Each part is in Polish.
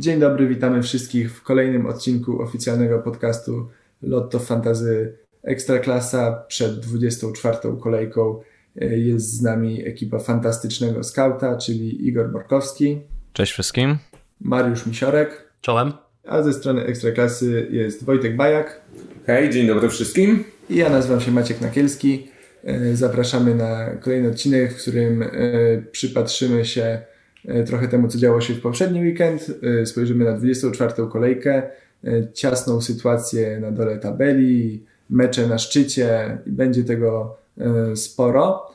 Dzień dobry, witamy wszystkich w kolejnym odcinku oficjalnego podcastu Lotto Fantazy Ekstraklasa. Przed 24. kolejką e, jest z nami ekipa fantastycznego skauta, czyli Igor Borkowski. Cześć wszystkim. Mariusz Misiorek. Czołem. A ze strony Ekstraklasy jest Wojtek Bajak. Hej, dzień dobry wszystkim. I ja nazywam się Maciek Nakielski. E, zapraszamy na kolejny odcinek, w którym e, przypatrzymy się trochę temu, co działo się w poprzedni weekend. E, spojrzymy na 24. kolejkę, e, ciasną sytuację na dole tabeli, mecze na szczycie i będzie tego sporo.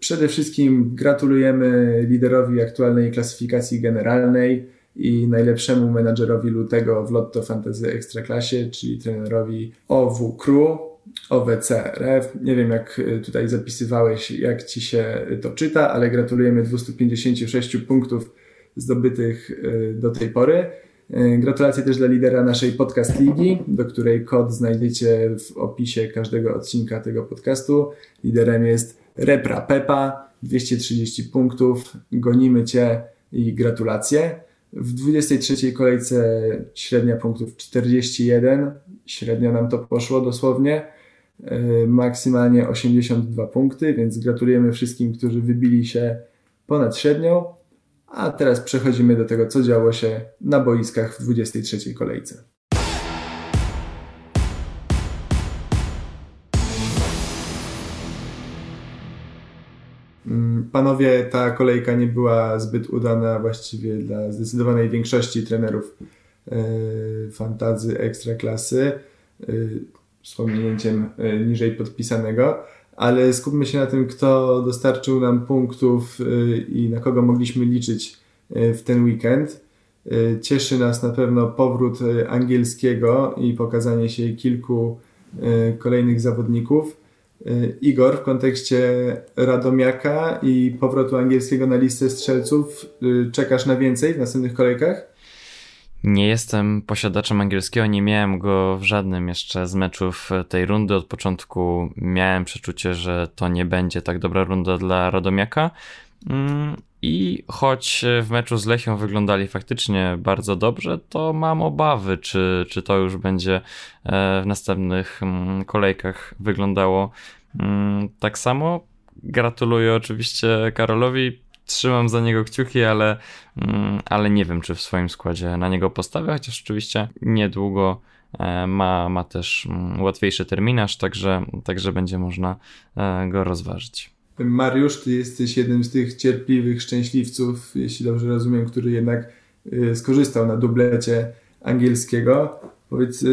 Przede wszystkim gratulujemy liderowi aktualnej klasyfikacji generalnej i najlepszemu menadżerowi lutego w Lotto Fantasy Ekstraklasie, czyli trenerowi OW Crew. OWCRF. Nie wiem, jak y, tutaj zapisywałeś, jak ci się to czyta, ale gratulujemy 256 punktów zdobytych y, do tej pory. Y, gratulacje też dla lidera naszej podcast ligi, do której kod znajdziecie w opisie każdego odcinka tego podcastu. Liderem jest Repra Pepa, 230 punktów. Gonimy cię i gratulacje. W 23 kolejce średnia punktów 41. Średnio nam to poszło dosłownie. E, maksymalnie 82 punkty, więc gratulujemy wszystkim, którzy wybili się ponad średnią. A teraz przechodzimy do tego, co działo się na boiskach w 23 kolejce. Mm, panowie, ta kolejka nie była zbyt udana właściwie dla zdecydowanej większości trenerów fantazy ekstraklasy. Yy, z pominięciem e, niżej podpisanego, ale skupmy się na tym, kto dostarczył nam punktów e, i na kogo mogliśmy liczyć e, w ten weekend. Cieszy nas na pewno powrót angielskiego i pokazanie się kilku kolejnych zawodników. Igor, w kontekście Radomiaka i powrotu angielskiego na listę strzelców, czekasz na więcej w następnych kolejkach? Nie jestem posiadaczem angielskiego, nie miałem go w żadnym jeszcze z meczów tej rundy. Od początku miałem przeczucie, że to nie będzie tak dobra runda dla Radomiaka. Mm, I choć w meczu z Lechią wyglądali faktycznie bardzo dobrze, to mam obawy, czy, czy to już będzie e, w następnych mm, kolejkach wyglądało mm, tak samo. Gratuluję oczywiście Karolowi trzymam za niego kciuki, ale, mm, ale nie wiem, czy w swoim składzie na niego postawię, chociaż oczywiście niedługo e, ma, ma też mm, łatwiejszy terminarz, także, także będzie można e, go rozważyć. Mariusz, ty jesteś jednym z tych cierpliwych szczęśliwców, jeśli dobrze rozumiem, który jednak y, skorzystał na dublecie angielskiego. Powiedz,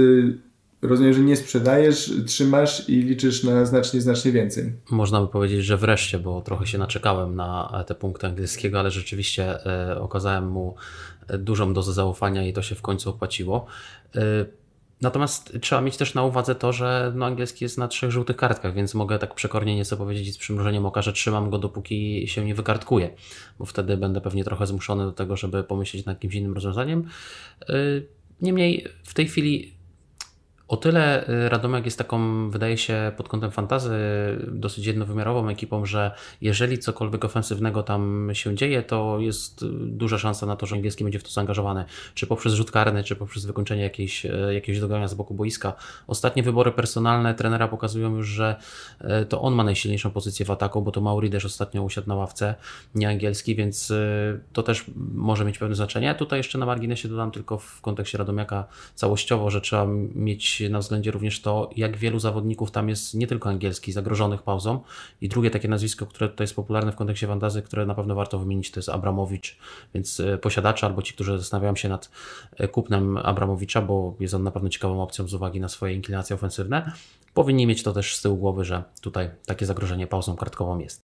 Rozumiem, że nie sprzedajesz, trzymasz i liczysz na znacznie, znacznie więcej. Można by powiedzieć, że wreszcie, bo trochę się naczekałem na te punkty angielskiego, ale rzeczywiście e, okazałem mu dużą dozę zaufania i to się w końcu opłaciło. E, natomiast trzeba mieć też na uwadze to, że no, angielski jest na trzech żółtych kartkach, więc mogę tak przekornie nieco powiedzieć z przymrużeniem oka, że trzymam go dopóki się nie wykartkuje, bo wtedy będę pewnie trochę zmuszony do tego, żeby pomyśleć nad jakimś innym rozwiązaniem. E, niemniej w tej chwili o tyle y, Radomek jest taką, wydaje się, pod kątem fantazy dosyć jednowymiarową ekipą, że jeżeli cokolwiek ofensywnego tam się dzieje, to jest duża szansa na to, że angielski będzie w to zaangażowany, czy poprzez rzut karny, czy poprzez wykończenie jakiejś, e, jakiegoś dogrania z boku boiska. Ostatnie wybory personalne trenera pokazują już, że to on ma najsilniejszą pozycję w ataku, bo to Mauri też ostatnio usiadł na ławce, nie angielski, więc to też może mieć pewne znaczenie. Tutaj jeszcze na marginesie dodam tylko w kontekście Radomiaka całościowo, że trzeba mieć na względzie również to, jak wielu zawodników tam jest nie tylko angielski, zagrożonych pauzą. I drugie takie nazwisko, które tutaj jest popularne w kontekście fantazy, które na pewno warto wymienić, to jest Abramowicz. Więc e, posiadacze albo ci, którzy zastanawiają się nad e, kupnem Abramowicza, bo jest on na pewno ciekawą opcją z uwagi na swoje inklinacje ofensywne, powinni mieć to też z tyłu głowy, że tutaj takie zagrożenie pauzą kartkową jest.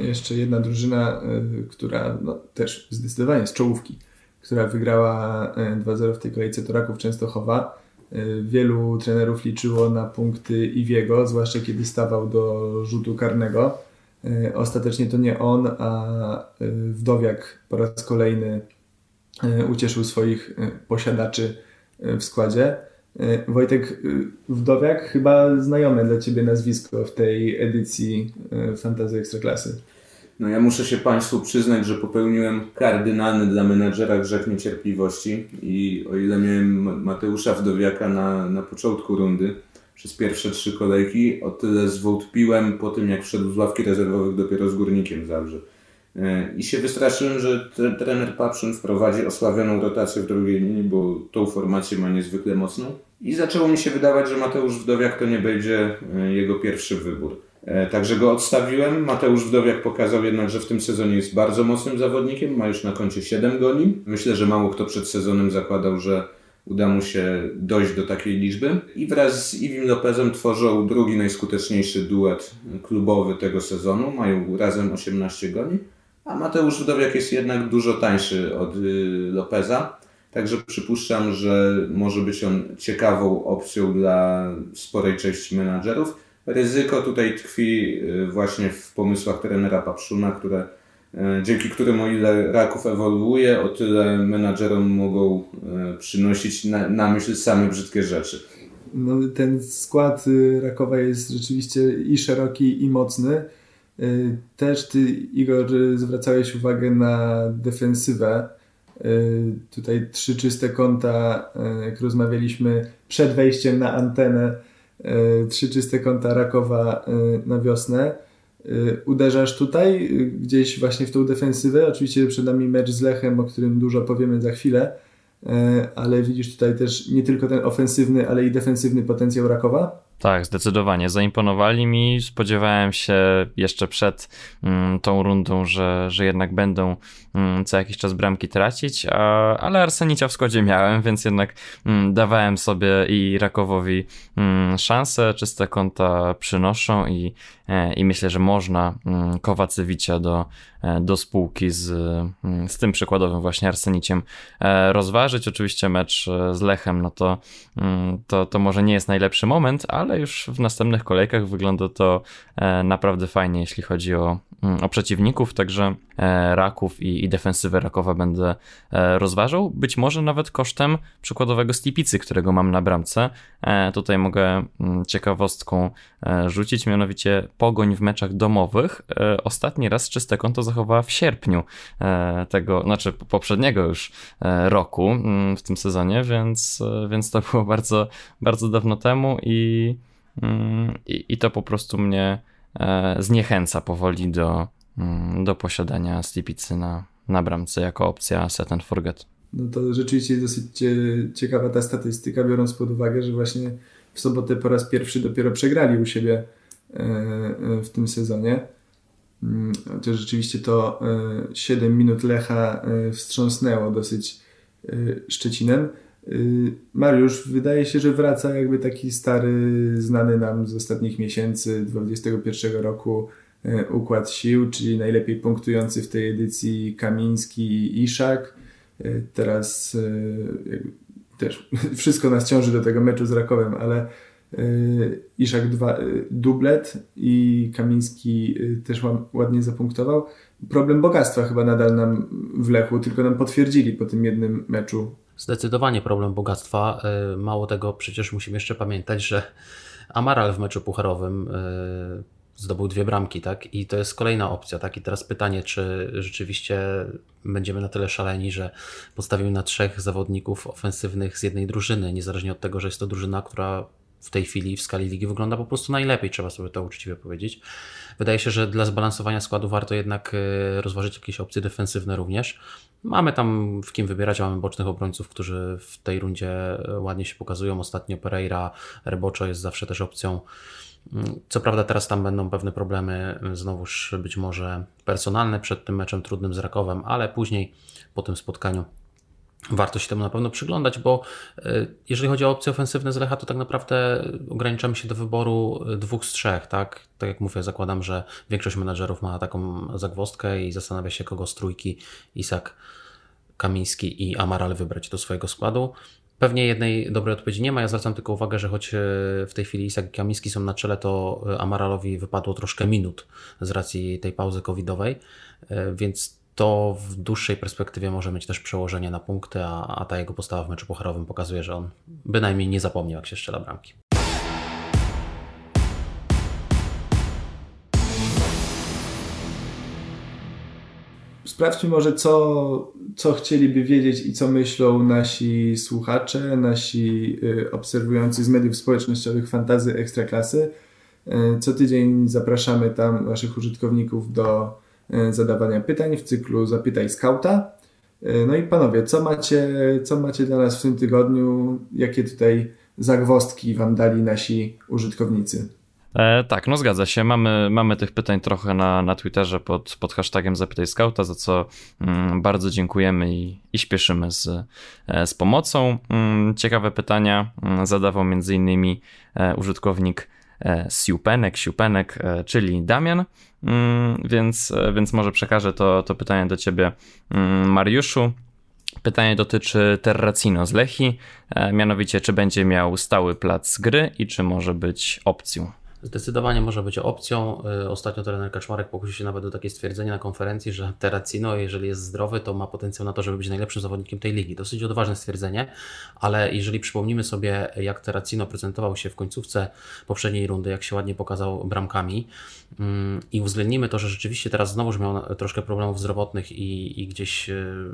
Jeszcze jedna drużyna, e, która no, też zdecydowanie z czołówki, która wygrała 2-0 e, w tej kolejce Toraków Częstochowa. E, wielu trenerów liczyło na punkty Iwiego, zwłaszcza kiedy stawał do rzutu karnego. Ostatecznie to nie on, a Wdowiak po raz kolejny ucieszył swoich posiadaczy w składzie. E, Wojtek Wdowiak, chyba znajome dla Ciebie nazwisko w tej edycji Fantazy Ekstraklasy. No ja muszę się Państwu przyznać, że popełniłem kardynalny dla menadżera grzech niecierpliwości i o ile miałem Mateusza Wdowiaka na, na początku rundy, przez pierwsze trzy kolejki, o tyle zwątpiłem po tym, jak wszedł z ławki rezerwowych dopiero z Górnikiem Zabrze. I się wystraszyłem, że trener Papszyn wprowadzi osławioną rotację w drugiej linii, bo tą formację ma niezwykle mocną. I zaczęło mi się wydawać, że Mateusz Wdowiak to nie będzie e, jego pierwszy wybór. E, także go odstawiłem. Mateusz Wdowiak pokazał jednak, że w tym sezonie jest bardzo mocnym zawodnikiem. Ma już na koncie 7 goli. Myślę, że mało kto przed sezonem zakładał, że uda mu się dojść do takiej liczby. I wraz z Iwim Lopezem tworzą drugi najskuteczniejszy duet klubowy tego sezonu. Mają razem 18 goli. A Mateusz Wdowiak jest jednak dużo tańszy od y, Lopeza. Także przypuszczam, że może być on ciekawą opcją dla sporej części menadżerów. Ryzyko tutaj tkwi y, właśnie w pomysłach trenera Papszuna, które, y, dzięki którym o ile Raków ewoluuje, o tyle menadżerom mogą przynosić na, na myśl same brzydkie rzeczy. No, ten skład Rakowa jest rzeczywiście i szeroki, i mocny. Też ty, Igor, zwracałeś uwagę na defensywę. Tutaj trzy czyste konta, jak rozmawialiśmy przed wejściem na antenę trzy czyste konta Rakowa na wiosnę. Uderzasz tutaj gdzieś właśnie w tą defensywę. Oczywiście przed nami mecz z Lechem, o którym dużo powiemy za chwilę, ale widzisz tutaj też nie tylko ten ofensywny, ale i defensywny potencjał Rakowa? Tak, zdecydowanie. Zaimponowali mi. Spodziewałem się jeszcze przed mm, tą rundą, że, że jednak będą mm, co jakiś czas bramki tracić, a, ale Arsenicia w składzie miałem, więc jednak mm, dawałem sobie i Rakowowi mm, szansę. Czyste konta przynoszą i, e, i myślę, że można mm, Kowacewicia do, do spółki z, mm, z tym przykładowym właśnie Arseniciem e, rozważyć. Oczywiście mecz z Lechem, no to, to, to może nie jest najlepszy moment, ale już w następnych kolejkach wygląda to e, naprawdę fajnie, jeśli chodzi o, mm, o przeciwników, także e, raków i, i defensywę rakowa będę e, rozważał, być może nawet kosztem przykładowego Stipicy, którego mam na bramce. Tutaj mogę mm, ciekawostką rzucić, mianowicie pogoń w meczach domowych. Ostatni raz czyste konto zachowała w sierpniu tego, znaczy poprzedniego już roku mm, w tym sezonie, więc, więc to było bardzo, bardzo dawno temu i Mm, I, I, to po prostu mnie e, zniechęca powoli do, mm, do posiadania Stipicy na, na bramce jako opcja set and forget. No to rzeczywiście dosyć ciekawa ta statystyka, biorąc pod uwagę, że właśnie w sobotę po raz pierwszy dopiero przegrali u siebie e, e, w tym sezonie. Mm, chociaż rzeczywiście to 7 minut Lecha wstrząsnęło dosyć Szczecinem. Y, Mariusz, wydaje się, że wraca jakby taki stary, znany nam z ostatnich miesięcy 2021 roku y, układ sił, czyli najlepiej punktujący w tej edycji Kamiński i Iszak. Y, teraz też wszystko nas ciąży do tego meczu z Rakowem, ale Iszak dwa, dublet i Kamiński też ładnie zapunktował. Problem bogactwa chyba nadal nam w Lechu, tylko nam potwierdzili po tym jednym meczu Zdecydowanie problem bogactwa. E, mało tego, przecież musimy jeszcze pamiętać, że Amaral w meczu pucharowym e, zdobył dwie bramki, tak? I to jest kolejna opcja, tak? I teraz pytanie, czy rzeczywiście będziemy na tyle szaleni, że postawimy na trzech zawodników ofensywnych z jednej drużyny, niezależnie od tego, że jest to drużyna, która w tej chwili w skali ligi wygląda po prostu najlepiej, trzeba sobie to uczciwie powiedzieć. Wydaje się, że dla zbalansowania składu warto jednak e, rozważyć jakieś opcje defensywne również. Mamy tam w kim wybierać, mamy bocznych obrońców, którzy w tej rundzie e, ładnie się pokazują. Ostatnio Pereira, Reboczo jest zawsze też opcją. Mm, co prawda teraz tam będą pewne problemy, e, znowuż być może personalne przed tym meczem trudnym z Rakowem, ale później po tym spotkaniu warto się temu na pewno przyglądać, bo e, jeżeli chodzi o opcje ofensywne z Lecha, to tak naprawdę ograniczamy się do wyboru dwóch z trzech, tak? Tak jak mówię, zakładam, że większość menadżerów ma taką zagwostkę i zastanawia się, kogo z trójki Isak, Kamiński i Amaral wybrać do swojego składu. Pewnie jednej dobrej odpowiedzi nie ma. Ja zwracam tylko uwagę, że choć e, w tej chwili Isak i Kamiński są na czele, to Amaralowi wypadło troszkę minut z racji tej pauzy covidowej, e, więc to w dłuższej perspektywie może mieć też przełożenie na punkty, a, a ta jego postawa w meczu pucharowym pokazuje, że on bynajmniej nie zapomniał, jak się strzela bramki. Sprawdźmy może, co, co chcieliby wiedzieć i co myślą nasi słuchacze, nasi y, obserwujący z mediów społecznościowych fantazy ekstraklasy. Y, co tydzień zapraszamy tam naszych użytkowników do zadawania pytań w cyklu Zapytaj Skauta. Y, no i panowie, co macie, co macie dla nas w tym tygodniu? Jakie tutaj zagwostki wam dali nasi użytkownicy? E, tak, no zgadza się. Mamy, mamy tych pytań trochę na, na Twitterze pod, pod hashtagiem Zapytaj Skauta, za co mm, bardzo dziękujemy i, i śpieszymy z, e, z pomocą. Mm, ciekawe pytania mm, zadawał m.in. E, użytkownik e, Siupenek, Siupenek, e, czyli Damian, mm, więc, e, więc może przekażę to, to pytanie do ciebie, mm, Mariuszu. Pytanie dotyczy Terracino z Lechi, e, mianowicie czy będzie miał stały plac gry i czy może być opcją. Zdecydowanie może być opcją. Y, Ostatnio trener Kaczmarek pokusił się nawet do takie stwierdzenie na konferencji, że Terracino, jeżeli jest zdrowy, to ma potencjał na to, żeby być najlepszym zawodnikiem tej ligi. Dosyć odważne stwierdzenie, ale jeżeli przypomnimy sobie, jak Terracino prezentował się w końcówce poprzedniej rundy, jak się ładnie pokazał bramkami mm, i uwzględnimy to, że rzeczywiście teraz znowuż miał troszkę problemów zdrowotnych i, i gdzieś y,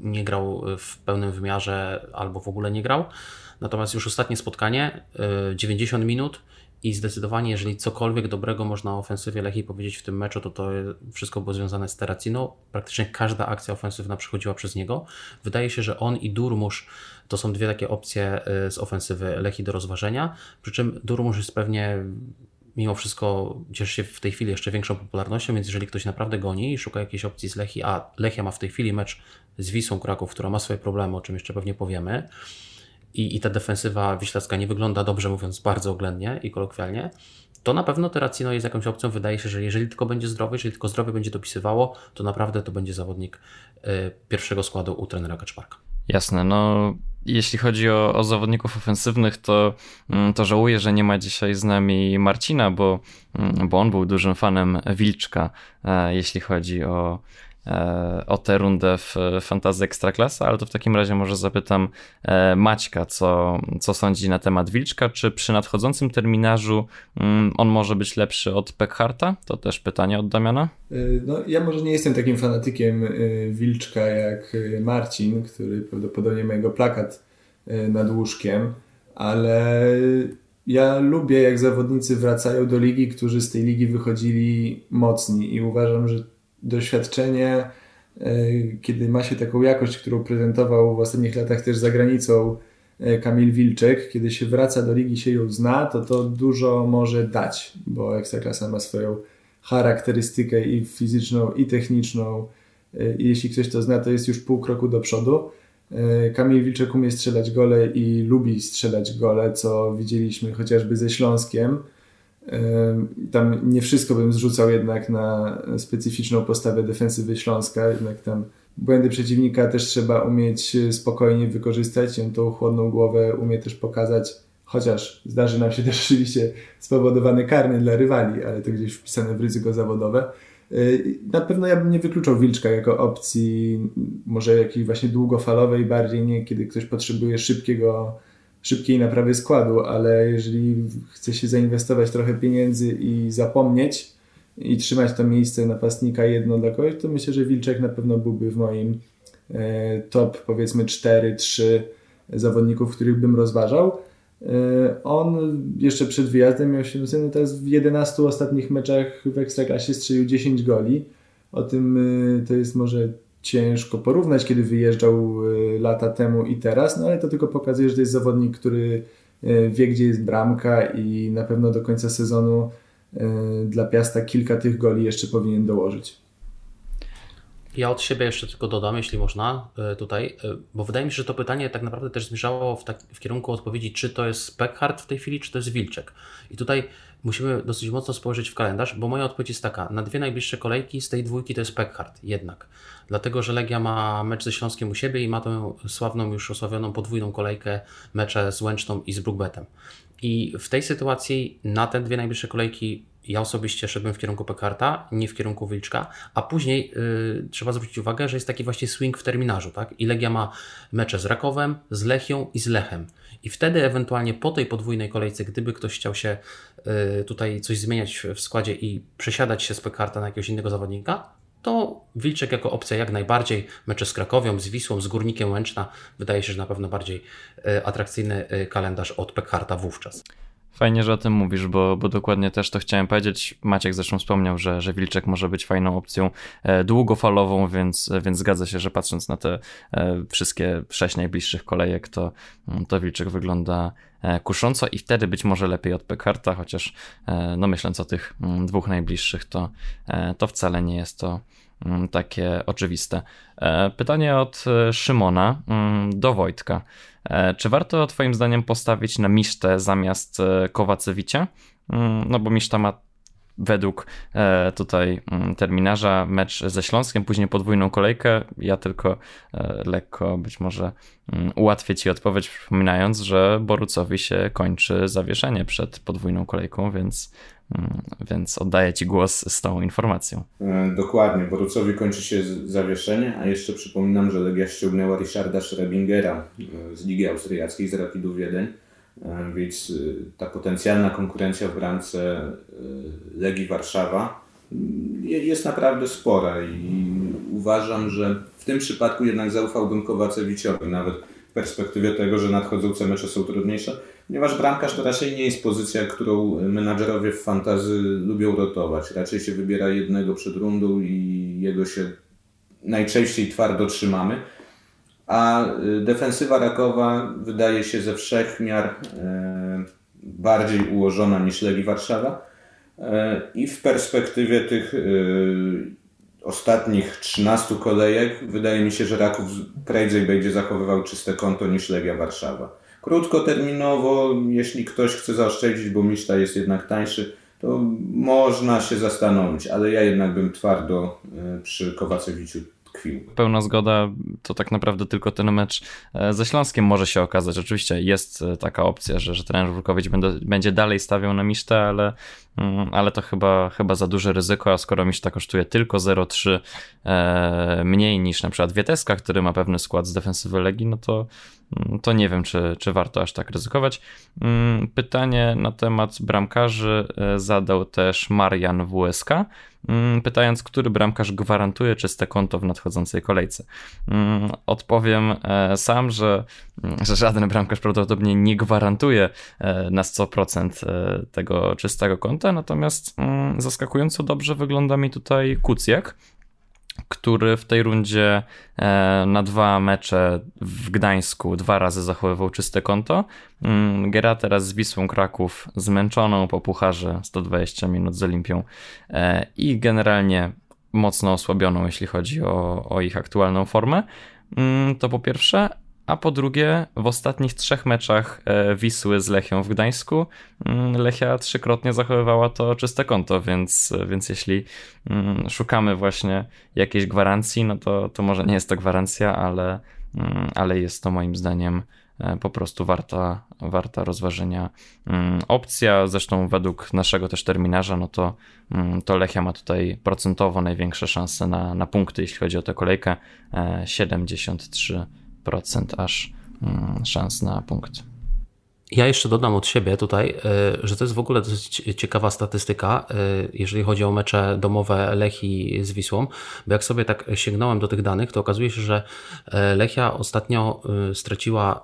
nie grał w pełnym wymiarze albo w ogóle nie grał. Natomiast już ostatnie spotkanie, y, 90 minut, i zdecydowanie, jeżeli cokolwiek dobrego można o ofensywie Lechii powiedzieć w tym meczu, to to wszystko było związane z Terracino. Praktycznie każda akcja ofensywna przechodziła przez niego. Wydaje się, że on i Durmusz to są dwie takie opcje y, z ofensywy Lechii do rozważenia. Przy czym Durmusz jest pewnie mimo wszystko cieszy się w tej chwili jeszcze większą popularnością, więc jeżeli ktoś naprawdę goni i szuka jakiejś opcji z Lechii, a Lechia ma w tej chwili mecz z Wisą Kraków, która ma swoje problemy, o czym jeszcze pewnie powiemy, i, i ta defensywa wiślacka nie wygląda dobrze, mówiąc bardzo oględnie i kolokwialnie, to na pewno Terracino jest jakąś opcją. Wydaje się, że jeżeli tylko będzie zdrowy, jeżeli tylko zdrowie będzie dopisywało, to naprawdę to będzie zawodnik y, pierwszego składu u trenera Kaczmarka. Jasne, no jeśli chodzi o, o, zawodników ofensywnych, to, mm, to żałuję, że nie ma dzisiaj z nami Marcina, bo, mm, bo on był dużym fanem Wilczka, e, jeśli chodzi o, e, o tę rundę w Fantazy Ekstraklasa, ale to w takim razie może zapytam e, Maćka, co, co sądzi na temat Wilczka, czy przy nadchodzącym terminarzu mm, on może być lepszy od Peckharta? To też pytanie od Damiana. No, ja może nie jestem takim fanatykiem Wilczka jak Marcin, który prawdopodobnie ma jego plakat nad łóżkiem, ale ja lubię jak zawodnicy wracają do ligi, którzy z tej ligi wychodzili mocni i uważam, że doświadczenie, kiedy ma się taką jakość, którą prezentował w ostatnich latach też za granicą Kamil Wilczek, kiedy się wraca do ligi, się ją zna, to to dużo może dać, bo Ekstraklasa ma swoją charakterystykę i fizyczną, i techniczną. I jeśli ktoś to zna, to jest już pół kroku do przodu. Kamil Wilczek umie strzelać gole i lubi strzelać gole, co widzieliśmy chociażby ze Śląskiem. Tam nie wszystko bym zrzucał jednak na specyficzną postawę defensywy Śląska, jednak tam błędy przeciwnika też trzeba umieć spokojnie wykorzystać. On tą chłodną głowę umie też pokazać, chociaż zdarzy nam się też oczywiście spowodowany karny dla rywali, ale to gdzieś wpisane w ryzyko zawodowe. Na pewno ja bym nie wykluczał Wilczka jako opcji może jakiejś właśnie długofalowej, bardziej nie kiedy ktoś potrzebuje szybkiego szybkiej naprawy składu, ale jeżeli chce się zainwestować trochę pieniędzy i zapomnieć i trzymać to miejsce napastnika jedno dla kogoś, to myślę, że Wilczek na pewno byłby w moim e, top powiedzmy 4-3 zawodników, których bym rozważał. E, on jeszcze przed wyjazdem miał się no teraz w 11 ostatnich meczach w Ekstraklasie strzelił 10 goli. O tym e, to jest może ciężko porównać, kiedy wyjeżdżał e, lata temu i teraz, no ale to tylko pokazuje, że to jest zawodnik, który e, wie, gdzie jest bramka i na pewno do końca sezonu e, dla Piasta kilka tych goli jeszcze powinien dołożyć. Ja od siebie jeszcze tylko dodam, jeśli można, tutaj, bo wydaje mi się, że to pytanie tak naprawdę też zmierzało w, tak, w kierunku odpowiedzi, czy to jest Peckhardt w tej chwili, czy to jest Wilczek. I tutaj musimy dosyć mocno spojrzeć w kalendarz, bo moja odpowiedź jest taka, na dwie najbliższe kolejki z tej dwójki to jest Peckhardt jednak. Dlatego, że Legia ma mecz ze Śląskiem u siebie i ma tę sławną, już osławioną podwójną kolejkę mecze z Łęczną i z Brookbetem. I w tej sytuacji na te dwie najbliższe kolejki ja osobiście szedłem w kierunku Pekarta, nie w kierunku Wilczka, a później y, trzeba zwrócić uwagę, że jest taki właśnie swing w terminarzu, tak? I Legia ma mecze z Rakowem, z Lechią i z Lechem. I wtedy ewentualnie po tej podwójnej kolejce, gdyby ktoś chciał się y, tutaj coś zmieniać w składzie i przesiadać się z Pekarta na jakiegoś innego zawodnika, to Wilczek jako opcja jak najbardziej. Mecze z Krakowią, z Wisłą, z Górnikiem Łęczna wydaje się, że na pewno bardziej y, atrakcyjny y, kalendarz od Pekarta wówczas. Fajnie, że o tym mówisz, bo, bo dokładnie też to chciałem powiedzieć. Maciek zresztą wspomniał, że, że Wilczek może być fajną opcją e, długofalową, więc, więc zgadza się, że patrząc na te e, wszystkie sześć najbliższych kolejek, to, to Wilczek wygląda e, kusząco i wtedy być może lepiej od Pekarta, chociaż no myśląc o tych mm, dwóch najbliższych, to, to wcale nie jest to mm, takie oczywiste. Pytanie od Szymona do Wojtka. E, czy warto Twoim zdaniem postawić na Misztę zamiast e, Kowacewicia? Mm, no bo Miszta ma według e, tutaj mm, terminarza mecz ze Śląskiem, później podwójną kolejkę. Ja tylko lekko być może mm, ułatwię Ci odpowiedź, przypominając, że Borucowi się kończy zawieszenie przed podwójną kolejką, więc Mm, więc oddaję Ci głos z tą informacją. E, dokładnie, Borucowi kończy się zawieszenie, a jeszcze przypominam, że Legia ściągnęła Richarda Schrebingera e, z Ligi Austriackiej, z Rapidu Wiedeń, e, więc ta potencjalna konkurencja w bramce Legii Warszawa mm, jest naprawdę spora i uważam, że w tym przypadku jednak zaufałbym Kowacewiciowi, nawet w perspektywie tego, że nadchodzące mecze są trudniejsze, ponieważ bramkarz to raczej nie jest pozycja, którą menadżerowie w fantazy lubią rotować. Raczej się wybiera jednego przed rundą i jego się najczęściej twardo trzymamy. A y, defensywa Rakowa wydaje się ze wszech miar e, bardziej ułożona niż Legii Warszawa. E, I w perspektywie tych y, ostatnich 13 kolejek wydaje mi się, że Raków prędzej będzie zachowywał czyste konto niż Legia Warszawa. Krótkoterminowo, jeśli ktoś chce zaoszczędzić, bo Miszta jest jednak tańszy, to można się zastanowić, ale ja jednak bym twardo przy Kowacewiciu Pełna zgoda, to tak naprawdę tylko ten mecz e, ze Śląskiem może się okazać. Oczywiście jest e, taka opcja, że, że trener Wulkowicz będzie, będzie dalej stawiał na Misztę, ale, mm, ale to chyba, chyba za duże ryzyko, a skoro Miszta kosztuje tylko 0,3 e, mniej niż na przykład Wieteska, który ma pewny skład z defensywy Legii, no to, mm, to nie wiem, czy, czy warto aż tak ryzykować. Mm, pytanie na temat bramkarzy zadał też Marian WSK. Mm, pytając, który bramkarz gwarantuje czyste konto w nadchodzącej kolejce. Mm, odpowiem e, sam, że, mm, że żaden bramkarz prawdopodobnie nie gwarantuje e, na 100% e, tego czystego konta, natomiast zaskakująco dobrze wygląda mi tutaj Kucjak, który w tej rundzie e, na dwa mecze w Gdańsku dwa razy zachowywał czyste konto. Mm, gra teraz z Wisłą Kraków zmęczoną po pucharze 120 minut z Olimpią e, i generalnie mocno osłabioną, jeśli chodzi o, o ich aktualną formę. Mm, to po pierwsze, a po drugie, w ostatnich trzech meczach e, Wisły z Lechią w Gdańsku mm, Lechia trzykrotnie zachowywała to czyste konto, więc, więc jeśli mm, szukamy właśnie jakiejś gwarancji, no to, to może nie jest to gwarancja, ale, mm, ale jest to moim zdaniem e, po prostu warta, warta rozważenia opcja. Zresztą według naszego też terminarza, no to, to Lechia ma tutaj procentowo największe szanse na, na punkty, jeśli chodzi o tę kolejkę. 73 e, aż mm, szans na punkt. Ja jeszcze dodam od siebie tutaj, e, że to jest w ogóle dosyć ciekawa statystyka, e, jeżeli chodzi o mecze domowe Lechi z Wisłą, bo jak sobie tak sięgnąłem do tych danych, to okazuje się, że e, Lechia ostatnio straciła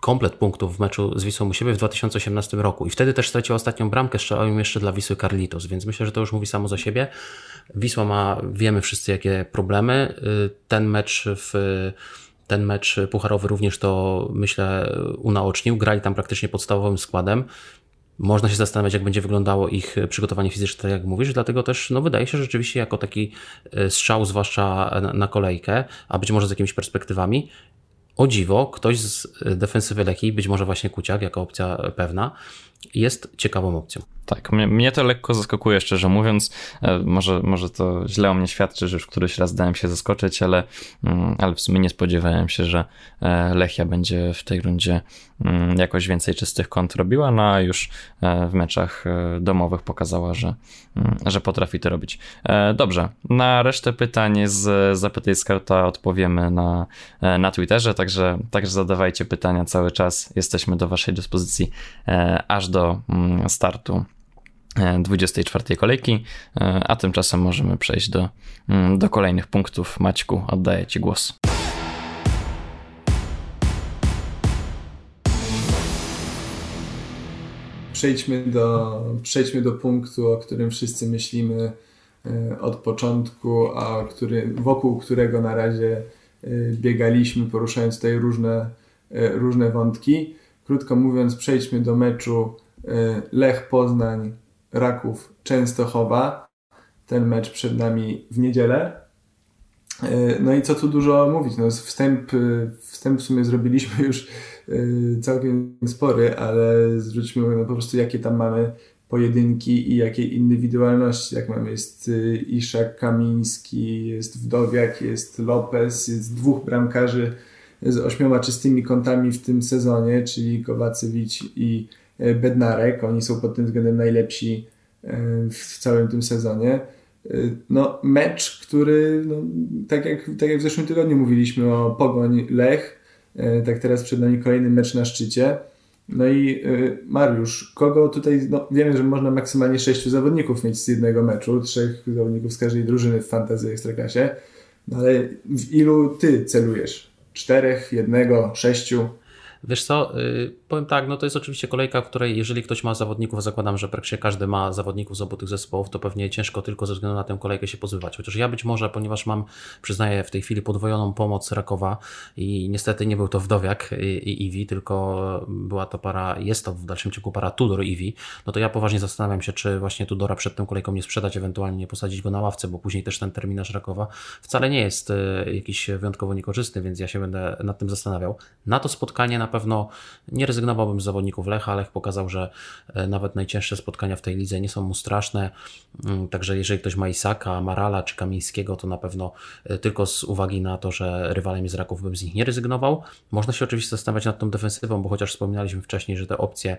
komplet punktów w meczu z Wisłą u siebie w 2018 roku i wtedy też straciła ostatnią bramkę, strzelał jeszcze dla Wisły Carlitos, więc myślę, że to już mówi samo za siebie. Wisła ma, wiemy wszyscy jakie problemy. Ten mecz w ten mecz pucharowy również to myślę unaocznił. Grali tam praktycznie podstawowym składem. Można się zastanawiać, jak będzie wyglądało ich przygotowanie fizyczne, tak jak mówisz, dlatego też no, wydaje się rzeczywiście jako taki e, strzał, zwłaszcza na kolejkę, a być może z jakimiś perspektywami. O dziwo, ktoś z defensywy Leki, być może właśnie Kuciak jako opcja pewna, jest ciekawą opcją. Tak, mnie, mnie, to lekko zaskakuje, szczerze mówiąc. E, może, może to źle o mnie świadczy, że już któryś raz dałem się zaskoczyć, ale, mm, ale w sumie nie spodziewałem się, że e, Lechia będzie w tej rundzie mm, jakoś więcej czystych kąt robiła, no a już e, w meczach domowych pokazała, że, mm, że potrafi to robić. Dobrze, na resztę pytań z Zapytaj Skarta odpowiemy na, na Twitterze, także, także zadawajcie pytania cały czas. Jesteśmy do Waszej dyspozycji aż do startu 24 kolejki, e, a tymczasem możemy przejść do, mm, do kolejnych punktów. Maćku, oddaję Ci głos. Przejdźmy do, przejdźmy do punktu, o którym wszyscy myślimy e, od początku, a który, wokół którego na razie e, biegaliśmy, poruszając tutaj różne, różne wątki. Krótko mówiąc, przejdźmy do meczu Lech Poznań Raków Częstochowa. Ten mecz przed nami w niedzielę. E, no i co tu dużo mówić, no wstęp, e, wstęp w sumie zrobiliśmy już całkiem spory, ale zwróćmy uwagę na po prostu jakie tam mamy pojedynki i jakie indywidualności, jak mamy jest Iszak Kamiński, jest Wdowiak, jest Lopez, jest dwóch bramkarzy z ośmioma czystymi kątami w tym sezonie, czyli Kowacewicz i Bednarek. Oni są pod tym względem najlepsi e, w całym tym sezonie. E, no, mecz, który, no, tak, jak, tak jak w zeszłym tygodniu mówiliśmy o Pogoń Lech, tak teraz przed nami kolejny mecz na szczycie. No i Mariusz, kogo tutaj, no wiemy, że można maksymalnie sześciu zawodników mieć z jednego meczu, trzech zawodników z każdej drużyny w fantazy Ekstraklasie, no ale w ilu ty celujesz? Czterech, jednego, sześciu? Wiesz co, yy, powiem tak, no to jest oczywiście kolejka, w której jeżeli ktoś ma zawodników, zakładam, że praktycznie każdy ma zawodników z obu tych zespołów, to pewnie ciężko tylko ze względu na tę kolejkę się pozbywać. Chociaż ja być może, ponieważ mam, przyznaję, w tej chwili podwojoną pomoc Rakowa i niestety nie był to Wdowiak i Iwi, tylko była to para, jest to w dalszym ciągu para Tudor Iwi, no to ja poważnie zastanawiam się, czy właśnie Tudora przed tą kolejką nie sprzedać, ewentualnie nie posadzić go na ławce, bo później też ten terminarz Rakowa wcale nie jest y, jakiś wyjątkowo niekorzystny, więc ja się będę nad tym zastanawiał. Na to spotkanie na pewno nie rezygnowałbym z zawodników Lecha. Lech pokazał, że e, nawet najcięższe spotkania w tej lidze nie są mu straszne. Mm, także jeżeli ktoś ma Isaka, Marala czy Kamińskiego, to na pewno e, tylko z uwagi na to, że rywalem jest Raków bym z nich nie rezygnował. Można się oczywiście zastanawiać nad tą defensywą, bo chociaż wspominaliśmy wcześniej, że te opcje,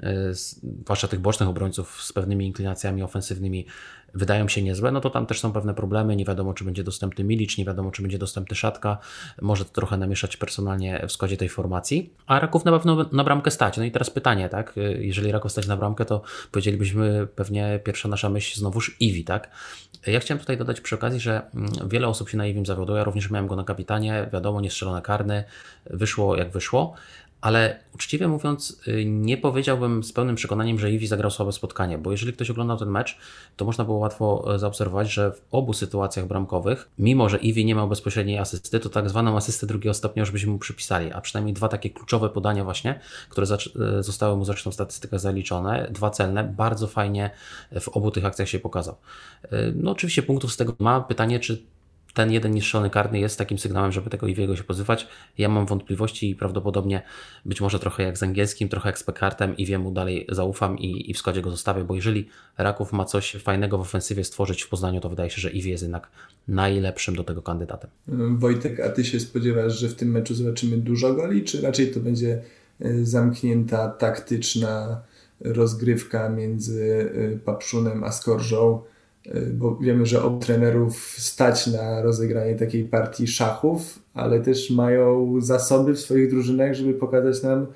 e, zwłaszcza tych bocznych obrońców z pewnymi inklinacjami ofensywnymi wydają się niezłe, no to tam też są pewne problemy. Nie wiadomo, czy będzie dostępny Milicz, nie wiadomo, czy będzie dostępny Szatka. Może to trochę namieszać personalnie w składzie tej formacji. A Raków na pewno na bramkę stać. No i teraz pytanie, tak? Jeżeli Raków stać na bramkę, to powiedzielibyśmy pewnie pierwsza nasza myśl znowuż Iwi, tak? Ja chciałem tutaj dodać przy okazji, że mm, wiele osób się na Iwim zawiodło. Ja również miałem go na kapitanie. Wiadomo, niestrzelone karny. Wyszło jak wyszło ale uczciwie mówiąc, y, nie powiedziałbym z pełnym przekonaniem, że Iwi zagrał słabe spotkanie, bo jeżeli ktoś oglądał ten mecz, to można było łatwo e, zaobserwować, że w obu sytuacjach bramkowych, mimo że Iwi nie miał bezpośredniej asysty, to tak zwaną asystę drugiego stopnia już byśmy mu przypisali, a przynajmniej dwa takie kluczowe podania właśnie, które e, zostały mu zresztą w statystykach zaliczone, dwa celne, bardzo fajnie w obu tych akcjach się pokazał. E, no oczywiście punktów z tego ma. Pytanie, czy ten jeden niszczony karny jest takim sygnałem, żeby tego Iwiego się pozywać. Ja mam wątpliwości i prawdopodobnie być może trochę jak z angielskim, trochę jak z Pekartem Iwiemu dalej zaufam i, i w składzie go zostawię, bo jeżeli Raków ma coś fajnego w ofensywie stworzyć w Poznaniu, to wydaje się, że Iwie jest jednak najlepszym do tego kandydatem. Wojtek, a Ty się spodziewasz, że w tym meczu zobaczymy dużo goli, czy raczej to będzie e, zamknięta, taktyczna rozgrywka między e, Papszunem a Skorżą? Y, bo wiemy, że obu trenerów stać na rozegranie takiej partii szachów, ale też mają zasoby w swoich drużynach, żeby pokazać nam y,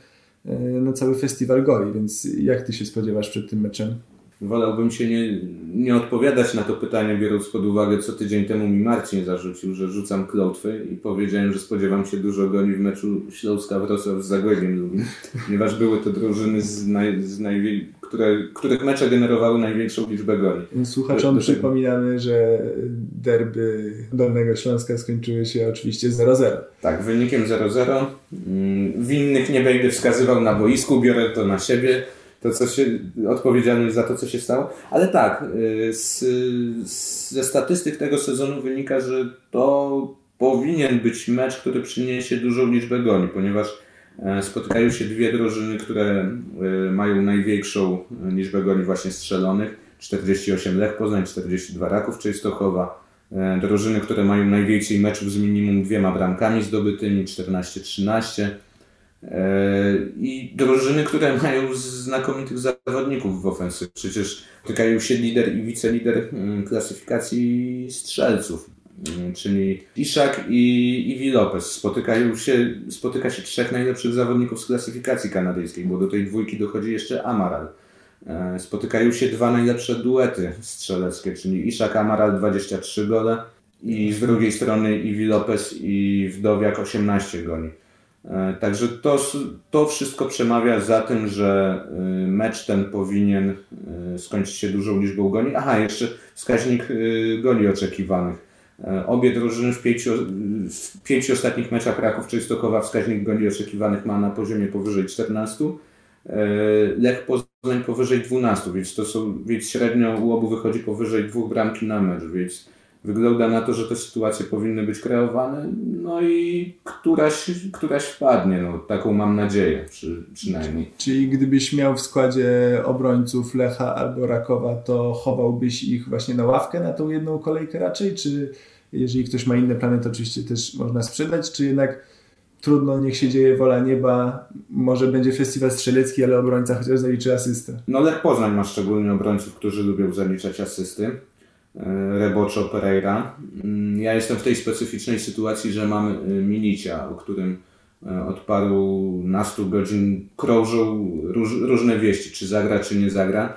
no, cały festiwal goli, więc jak ty się spodziewasz przed tym meczem? Wolałbym się nie, nie odpowiadać na to pytanie, biorąc pod uwagę, co tydzień temu mi Marcin zarzucił, że rzucam klątwy i powiedziałem, że spodziewam się dużo goli w meczu Śląska-Wrocław z Zagłębiem Lubin, ponieważ były to drużyny z, naj, z największych które, których mecze generowały największą liczbę goli. Słuchaczom przypominamy, że derby Dolnego Śląska skończyły się oczywiście 0-0. Tak, wynikiem 0-0. Mm, winnych nie będę wskazywał na boisku, biorę to na siebie to, co się, odpowiedzialność za to, co się stało. Ale tak, y, z, z, ze statystyk tego sezonu wynika, że to powinien być mecz, który przyniesie dużą liczbę goli, ponieważ Spotykają się dwie drużyny, które mają największą liczbę goli właśnie strzelonych. 48 Lech Poznań, 42 Raków Częstochowa. Drużyny, które mają najwięcej meczów z minimum dwiema bramkami zdobytymi, 14-13. I drużyny, które mają znakomitych zawodników w ofensywie. Przecież spotykają się lider i wicelider mm, klasyfikacji strzelców, mm, czyli Iszak i Iwi Lopez. Spotykają się, spotyka się trzech najlepszych zawodników z klasyfikacji kanadyjskiej, bo do tej dwójki dochodzi jeszcze Amaral. E, spotykają się dwa najlepsze duety strzeleckie, czyli Iszak Amaral 23 gole i z drugiej strony Iwi Lopez i Wdowiak 18 goli. E, także to, to wszystko przemawia za tym, że e, mecz ten powinien e, skończyć się dużą liczbą goli. Aha, jeszcze wskaźnik goli oczekiwanych. Obie drużyny w pięciu, w pięciu ostatnich meczach Raków Częstochowa wskaźnik goli oczekiwanych ma na poziomie powyżej 14. Lech Poznań powyżej 12, więc to są, więc średnio u obu wychodzi powyżej dwóch bramki na mecz, więc Wygląda na to, że te sytuacje powinny być kreowane, no i któraś, któraś wpadnie, no, taką mam nadzieję przy, przynajmniej. Czyli gdybyś miał w składzie obrońców Lecha albo Rakowa, to chowałbyś ich właśnie na ławkę na tą jedną kolejkę raczej, czy jeżeli ktoś ma inne plany, to oczywiście też można sprzedać, czy jednak trudno, niech się dzieje wola nieba, może będzie festiwal strzelecki, ale obrońca chociaż zaliczy asystę. No Lech Poznań ma szczególnie obrońców, którzy lubią zaliczać asysty. E, Rebocho Pereira. Mm, ja jestem w tej specyficznej sytuacji, że mam e, Milicia, o którym e, od paru nastu godzin krążą róż, różne wieści, czy zagra, czy nie zagra.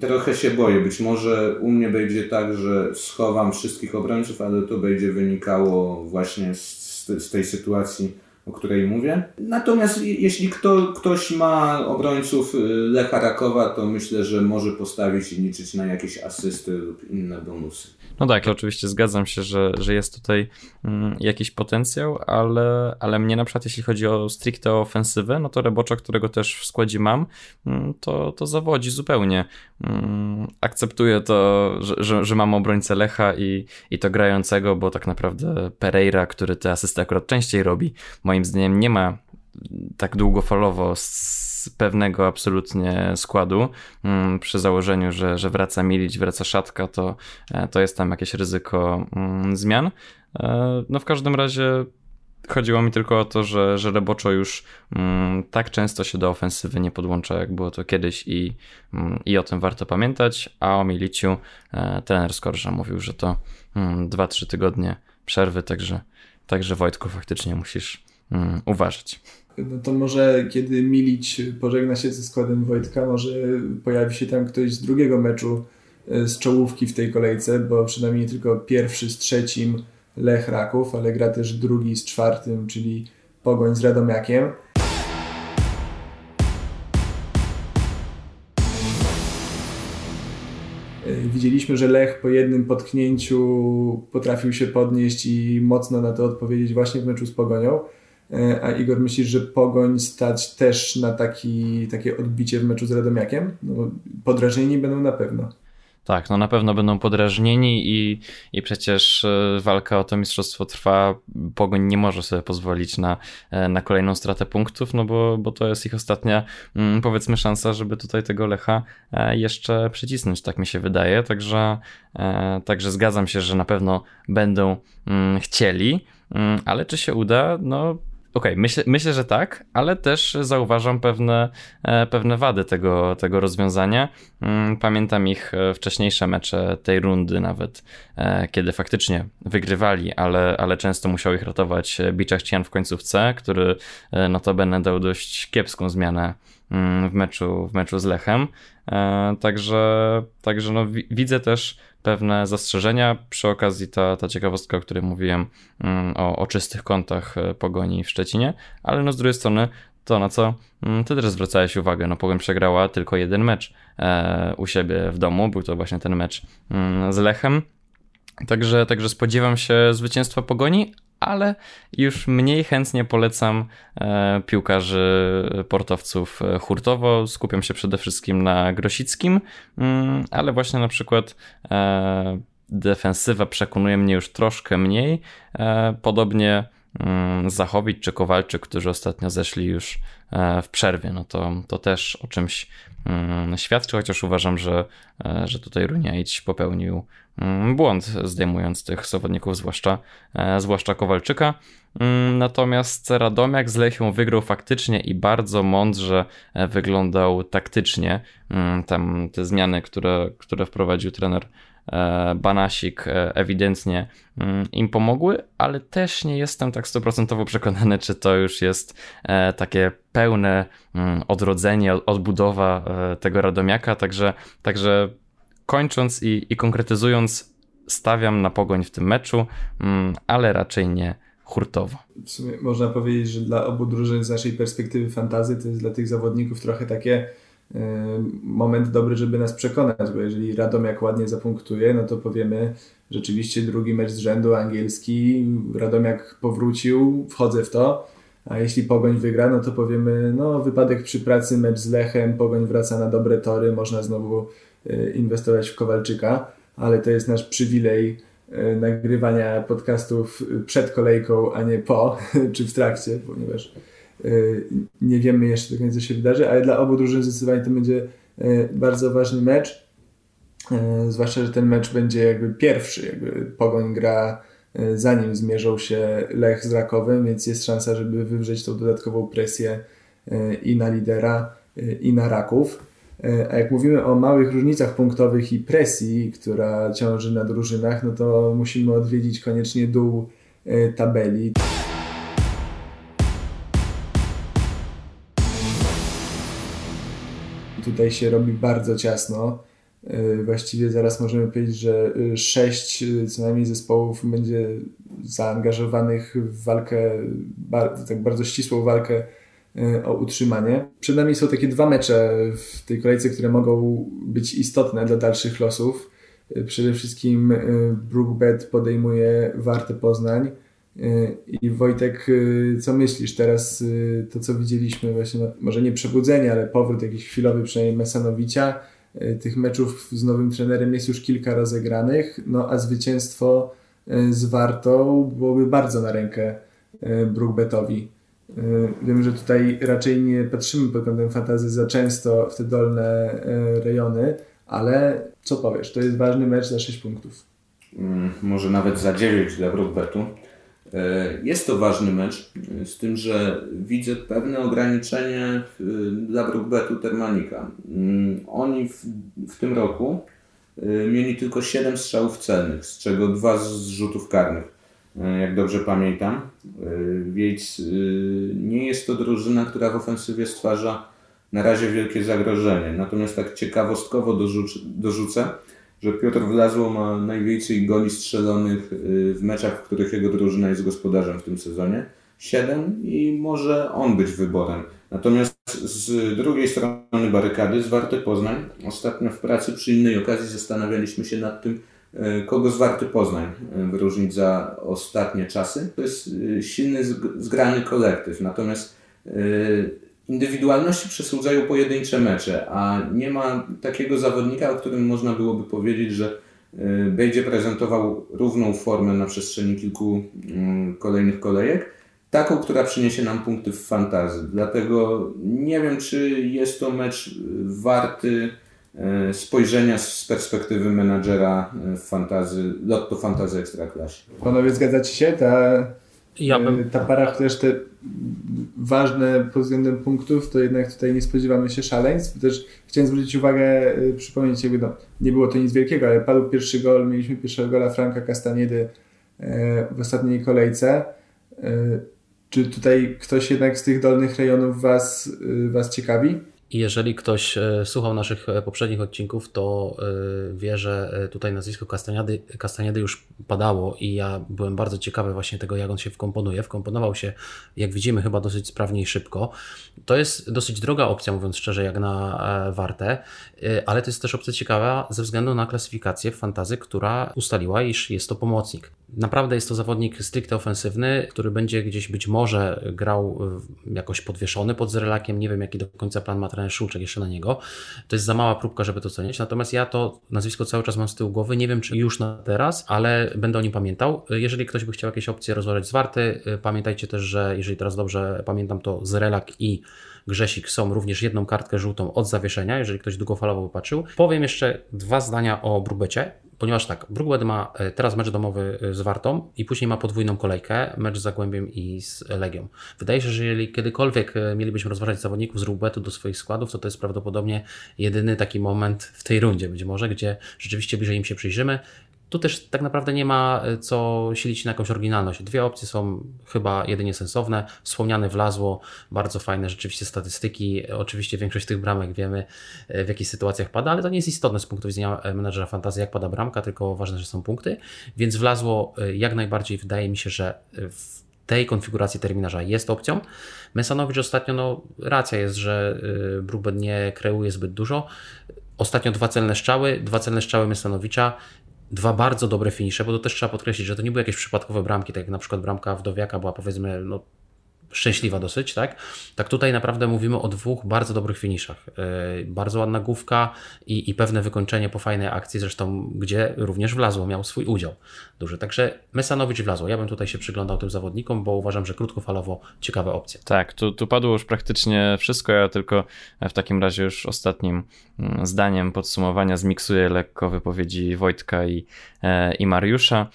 Trochę się boję. Być może u mnie będzie tak, że schowam wszystkich obrońców, ale to będzie wynikało właśnie z, z tej sytuacji o której mówię. Natomiast jeśli kto, ktoś ma obrońców y, Lecha Rakowa, to myślę, że może postawić i liczyć na jakieś asysty lub inne bonusy. No tak, oczywiście zgadzam się, że, że jest tutaj mm, jakiś potencjał, ale, ale mnie na przykład jeśli chodzi o stricte ofensywę, no to Rebocza, którego też w składzie mam, mm, to, to zawodzi zupełnie. Mm, akceptuję to, że, że, że mam obrońcę Lecha i, i to grającego, bo tak naprawdę Pereira, który te asysty akurat częściej robi, moim zdaniem nie ma tak długofalowo z pewnego absolutnie składu. Mm, przy założeniu, że, że wraca Milić, wraca Szatka, to, e, to jest tam jakieś ryzyko mm, zmian. E, no w każdym razie chodziło mi tylko o to, że, że Reboczo już mm, tak często się do ofensywy nie podłącza, jak było to kiedyś i, i o tym warto pamiętać, a o Miliciu e, trener Skorża mówił, że to 2-3 tygodnie przerwy, także, także Wojtku faktycznie musisz uważać no to może kiedy Milić pożegna się ze składem Wojtka, może pojawi się tam ktoś z drugiego meczu e, z czołówki w tej kolejce, bo przynajmniej nie tylko pierwszy z trzecim Lech Raków, ale gra też drugi z czwartym, czyli Pogoń z Radomiakiem. E, widzieliśmy, że Lech po jednym potknięciu potrafił się podnieść i mocno na to odpowiedzieć właśnie w meczu z Pogonią. E, a Igor, myślisz, że Pogoń stać też na taki, takie odbicie w meczu z Radomiakiem? No, podrażnieni będą na pewno. Tak, no na pewno będą podrażnieni i, i przecież e, walka o to mistrzostwo trwa. Pogoń nie może sobie pozwolić na, e, na kolejną stratę punktów, no bo, bo to jest ich ostatnia, mm, powiedzmy, szansa, żeby tutaj tego Lecha jeszcze przycisnąć, tak mi się wydaje. Także, także zgadzam się, że na pewno będą mm, chcieli, mm, ale czy się uda? No Okej, okay, myślę, myślę, że tak, ale też zauważam pewne, e, pewne wady tego, tego rozwiązania. Mm, pamiętam ich e, wcześniejsze mecze tej rundy, nawet e, kiedy faktycznie wygrywali, ale, ale często musiał ich ratować Biczach Cian w końcówce, który notabene dał dość kiepską zmianę mm, w meczu, w meczu z Lechem. Także, także no, widzę też pewne zastrzeżenia. Przy okazji ta, ta ciekawostka, o której mówiłem, mm, o, o czystych kątach e, Pogoni w Szczecinie, ale no z drugiej strony to, na co mm, ty też zwracałeś uwagę, no Pogoń przegrała tylko jeden mecz e, u siebie w domu, był to właśnie ten mecz mm, z Lechem, Także, także spodziewam się zwycięstwa Pogoni, ale już mniej chętnie polecam e, piłkarzy portowców e, hurtowo. Skupiam się przede wszystkim na Grosickim, mm, ale właśnie na przykład e, defensywa przekonuje mnie już troszkę mniej. Podobnie Zachowicz czy Kowalczyk, którzy ostatnio zeszli już e, w przerwie. No to, to też o czymś mm, świadczy, chociaż uważam, że, e, że tutaj Runiaić popełnił mm, błąd zdejmując tych zawodników, zwłaszcza, zwłaszcza Kowalczyka. Natomiast Radomiak z Lechią wygrał faktycznie i bardzo mądrze wyglądał taktycznie. Tam te zmiany, które, które wprowadził trener E, Banasik e, ewidentnie mm, im pomogły, ale też nie jestem tak stuprocentowo przekonany, czy to już jest e, takie pełne mm, odrodzenie, odbudowa tego Radomiaka, także, także kończąc i, i konkretyzując, stawiam na pogoń w tym meczu, mm, ale raczej nie hurtowo. W sumie można powiedzieć, że dla obu drużyn z naszej perspektywy fantazy to jest dla tych zawodników trochę takie moment dobry, żeby nas przekonać, bo jeżeli Radomiak ładnie zapunktuje, no to powiemy rzeczywiście drugi mecz z rzędu angielski, Radomiak powrócił, wchodzę w to, a jeśli Pogoń wygra, no to powiemy, no wypadek przy pracy, mecz z Lechem, Pogoń wraca na dobre tory, można znowu e, inwestować w Kowalczyka, ale to jest nasz przywilej e, nagrywania podcastów przed kolejką, a nie po, czy w trakcie, ponieważ Y, nie wiemy jeszcze do końca, co się wydarzy, ale dla obu drużyn zdecydowanie to będzie y, bardzo ważny mecz. Y, zwłaszcza, że ten mecz będzie jakby pierwszy, jakby Pogoń gra zanim zmierzą się Lech z Rakowem, więc jest szansa, żeby wywrzeć tą dodatkową presję i na lidera, i na Raków. A jak mówimy o małych różnicach punktowych i presji, która ciąży na drużynach, no to musimy odwiedzić koniecznie dół tabeli. Tutaj się robi bardzo ciasno. Y, właściwie zaraz możemy powiedzieć, że y, sześć y, co najmniej zespołów będzie zaangażowanych w walkę, tak bardzo ścisłą walkę o utrzymanie. Przed nami są takie dwa mecze w tej kolejce, które mogą być istotne dla dalszych losów. Przede wszystkim Brookbet podejmuje Wartę Poznań i Wojtek, y, co myślisz teraz, y, to co widzieliśmy właśnie, no, może nie przebudzenie, ale powrót jakiś chwilowy przynajmniej Mesanowicia, tych meczów z nowym trenerem jest już kilka rozegranych, no a zwycięstwo z Wartą byłoby bardzo na rękę Brookbetowi. Wiem, że tutaj raczej nie patrzymy pod kątem fantazy za często w te dolne rejony, ale co powiesz, to jest ważny mecz za 6 punktów. Hmm, może nawet za 9 dla Brookbetu. E, jest to ważny mecz, e, z tym, że widzę pewne ograniczenie e, dla Brookbetu Termanika. Mm, oni w, w tym roku mieli tylko 7 strzałów celnych, z czego 2 z rzutów karnych, jak dobrze pamiętam. Więc nie jest to drużyna, która w ofensywie stwarza na razie wielkie zagrożenie. Natomiast tak ciekawostkowo dorzucę, że Piotr Wlazło ma najwięcej goli strzelonych y, w meczach, w których jego drużyna jest gospodarzem w tym sezonie. 7 i może on być wyborem. Natomiast z drugiej strony barykady, z Warty Poznań, ostatnio w pracy przy innej okazji zastanawialiśmy się nad tym, y, kogo z Warty Poznań y, wyróżnić za ostatnie czasy. To jest silny, zgrany kolektyw. Natomiast indywidualności przysłudzają pojedyncze mecze, a nie ma takiego zawodnika, o którym można byłoby powiedzieć, że y, będzie prezentował równą formę na przestrzeni kilku mm, kolejnych kolejek, taką, która przyniesie nam punkty w fantazji. Dlatego nie wiem, czy jest to mecz warty y, spojrzenia z perspektywy menadżera y, fantazy, Lotto Fantazy Ekstraklasie. Panowie, zgadzacie się? Ta ja bym... Ta para też te ważne pod względem punktów, to jednak tutaj nie spodziewamy się szaleństw. Też chciałem zwrócić uwagę, y, przypomnieć, jakby no, nie było to nic wielkiego, ale padł pierwszy gol, mieliśmy pierwszego gola Franka Castaniedy e, w ostatniej kolejce. E, czy tutaj ktoś jednak z tych dolnych rejonów Was, y, was ciekawi? I jeżeli ktoś e, słuchał naszych e, poprzednich odcinków, to e, wie, że tutaj nazwisko Kastaniady, Kastaniady już padało i ja byłem bardzo ciekawy właśnie tego, jak on się wkomponuje. Wkomponował się, jak widzimy, chyba dosyć sprawnie i szybko. To jest dosyć droga opcja, mówiąc szczerze, jak na Wartę, ale to jest też opcja ciekawa ze względu na klasyfikację fantazy, która ustaliła, iż jest to pomocnik. Naprawdę jest to zawodnik stricte ofensywny, który będzie gdzieś być może grał jakoś podwieszony pod Zrelakiem. Nie wiem, jaki do końca plan ma trener Szulczek jeszcze na niego. To jest za mała próbka, żeby to cenić. Natomiast ja to nazwisko cały czas mam z tyłu głowy. Nie wiem, czy już na teraz, ale będę o nim pamiętał. Jeżeli ktoś by chciał jakieś opcje rozważać z Warty, pamiętajcie też, że jeżeli teraz dobrze pamiętam, to Zrelak i Grzesik są również jedną kartkę żółtą od zawieszenia, jeżeli ktoś długofalowo patrzył. Powiem jeszcze dwa zdania o Brubecie ponieważ tak, Brookwood ma e, teraz mecz domowy e, z Wartą i później ma podwójną kolejkę, mecz z Zagłębiem i z Legią. Wydaje się, że jeżeli kiedykolwiek e, mielibyśmy rozważać zawodników z Brookbetu do swoich składów, to to jest prawdopodobnie jedyny taki moment w tej rundzie być może, gdzie rzeczywiście bliżej im się przyjrzymy. Tu też tak naprawdę nie ma e, co silić na jakąś oryginalność. Dwie opcje są chyba jedynie sensowne. Wspomniane wlazło, bardzo fajne rzeczywiście statystyki. Oczywiście większość tych bramek wiemy e, w jakich sytuacjach pada, ale to nie jest istotne z punktu widzenia e, menedżera fantazji, jak pada bramka, tylko ważne, że są punkty. Więc wlazło jak najbardziej wydaje mi się, że w tej konfiguracji terminarza jest opcją. Mesanowicz ostatnio, no racja jest, że Bruben nie kreuje zbyt dużo. Ostatnio dwa celne strzały, dwa celne strzały Mesanowicza dwa bardzo dobre finisze, bo to też trzeba podkreślić, że to nie były jakieś przypadkowe bramki, tak jak na przykład bramka Wdowiaka była powiedzmy no, szczęśliwa dosyć, tak? Tak tutaj naprawdę mówimy o dwóch bardzo dobrych finiszach. Yy, bardzo ładna główka i, i pewne wykończenie po fajnej akcji, zresztą gdzie również Wlazło miał swój udział duży. Także Mesanowicz Wlazło. Ja bym tutaj się przyglądał tym zawodnikom, bo uważam, że krótkofalowo ciekawe opcje. Tak, tu, tu padło już praktycznie wszystko, ja tylko w takim razie już ostatnim mm, zdaniem podsumowania zmiksuję lekko wypowiedzi Wojtka i, e, i Mariusza.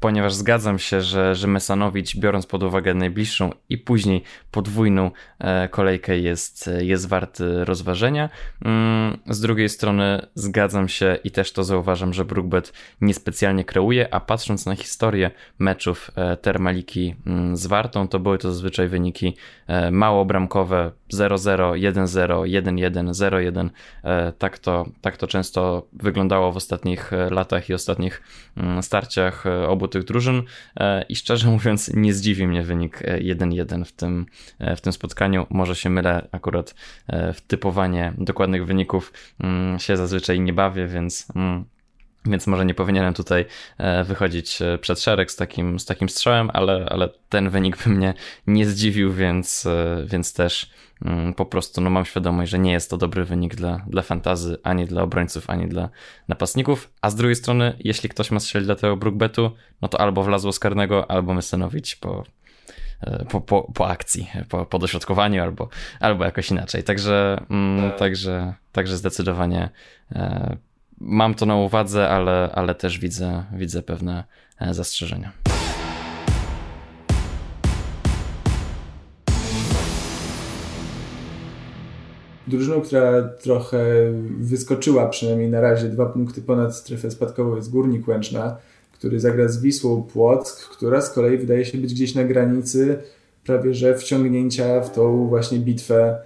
Ponieważ zgadzam się, że, że Mesanowicz, biorąc pod uwagę najbliższą i później podwójną e, kolejkę, jest, jest warty rozważenia. Mm, z drugiej strony zgadzam się i też to zauważam, że Brookbet niespecjalnie kreuje, a patrząc na historię meczów e, Termaliki mm, z Wartą, to były to zazwyczaj wyniki e, mało bramkowe 0-0, 1-0, 1-1, 0-1. Tak to, tak to często wyglądało w ostatnich latach i ostatnich mm, starciach obu tych drużyn e, i szczerze mówiąc nie zdziwi mnie wynik 1-1 e, w tym, e, w tym spotkaniu. Może się mylę, akurat w typowanie dokładnych wyników mm, się zazwyczaj nie bawię, więc mm, więc może nie powinienem tutaj wychodzić przed szereg z takim, z takim strzałem, ale, ale ten wynik by mnie nie zdziwił, więc, więc też Mm, po prostu no, mam świadomość, że nie jest to dobry wynik dla, dla fantazy, ani dla obrońców, ani dla napastników. A z drugiej strony, jeśli ktoś ma strzelić dla tego Brookbetu, no to albo wlazło z karnego, albo Mesenowicz po, e, po, po, po akcji, po, po dośrodkowaniu, albo, albo jakoś inaczej. Także, mm, także, także zdecydowanie e, mam to na uwadze, ale, ale też widzę, widzę pewne e, zastrzeżenia. Drużyną, która trochę wyskoczyła przynajmniej na razie dwa punkty ponad strefę spadkową jest Górnik Łęczna, który zagra z Wisłą Płock, która z kolei wydaje się być gdzieś na granicy prawie że wciągnięcia w tą właśnie bitwę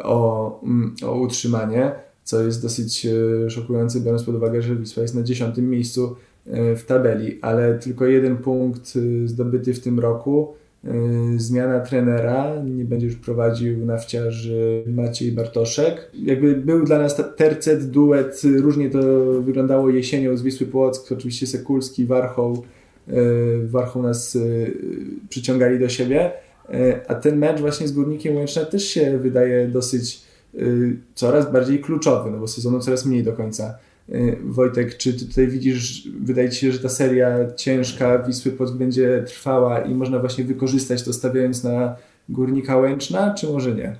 o, mm, o utrzymanie, co jest dosyć e, szokujące, biorąc pod uwagę, że Wisła jest na dziesiątym miejscu e, w tabeli, ale tylko jeden punkt e, zdobyty w tym roku. Zmiana trenera, nie będzie już prowadził nawciarzy Maciej Bartoszek. Jakby był dla nas tercet, duet, różnie to wyglądało jesienią z Wisły Płock, oczywiście Sekulski, Warchoł, Warchoł nas przyciągali do siebie, a ten mecz właśnie z Górnikiem Łęczna też się wydaje dosyć coraz bardziej kluczowy, no bo sezonu coraz mniej do końca Y, Wojtek, czy ty tutaj widzisz, wydaje ci się, że ta seria ciężka Wisły Płock będzie trwała i można właśnie wykorzystać to stawiając na Górnika Łęczna, czy może nie?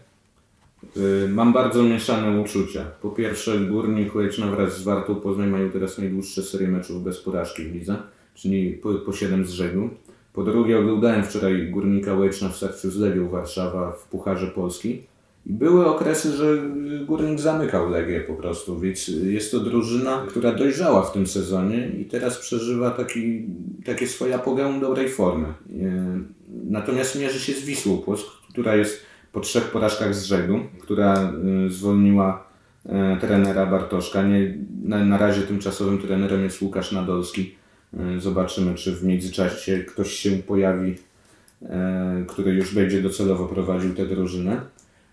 Y, mam bardzo mieszane uczucia. Po pierwsze, Górnik Łęczna wraz z Wartą Poznań mają teraz najdłuższe serie meczów bez porażki w lidze, czyli po, po 7 z rzędu. Po drugie, oglądałem wczoraj Górnika Łęczna w starciu z Legią Warszawa w Pucharze Polski były okresy, że Górnik zamykał Legię po prostu, więc jest to drużyna, która dojrzała w tym sezonie i teraz przeżywa taki, takie swoje apogeum dobrej formy. E, natomiast mierzy się z Wisłą Płock, która jest po trzech porażkach z rzędu, która e, zwolniła e, trenera Bartoszka. Nie, na, na razie tymczasowym trenerem jest Łukasz Nadolski. Zobaczymy, czy w międzyczasie ktoś się pojawi, który już będzie docelowo prowadził tę drużynę.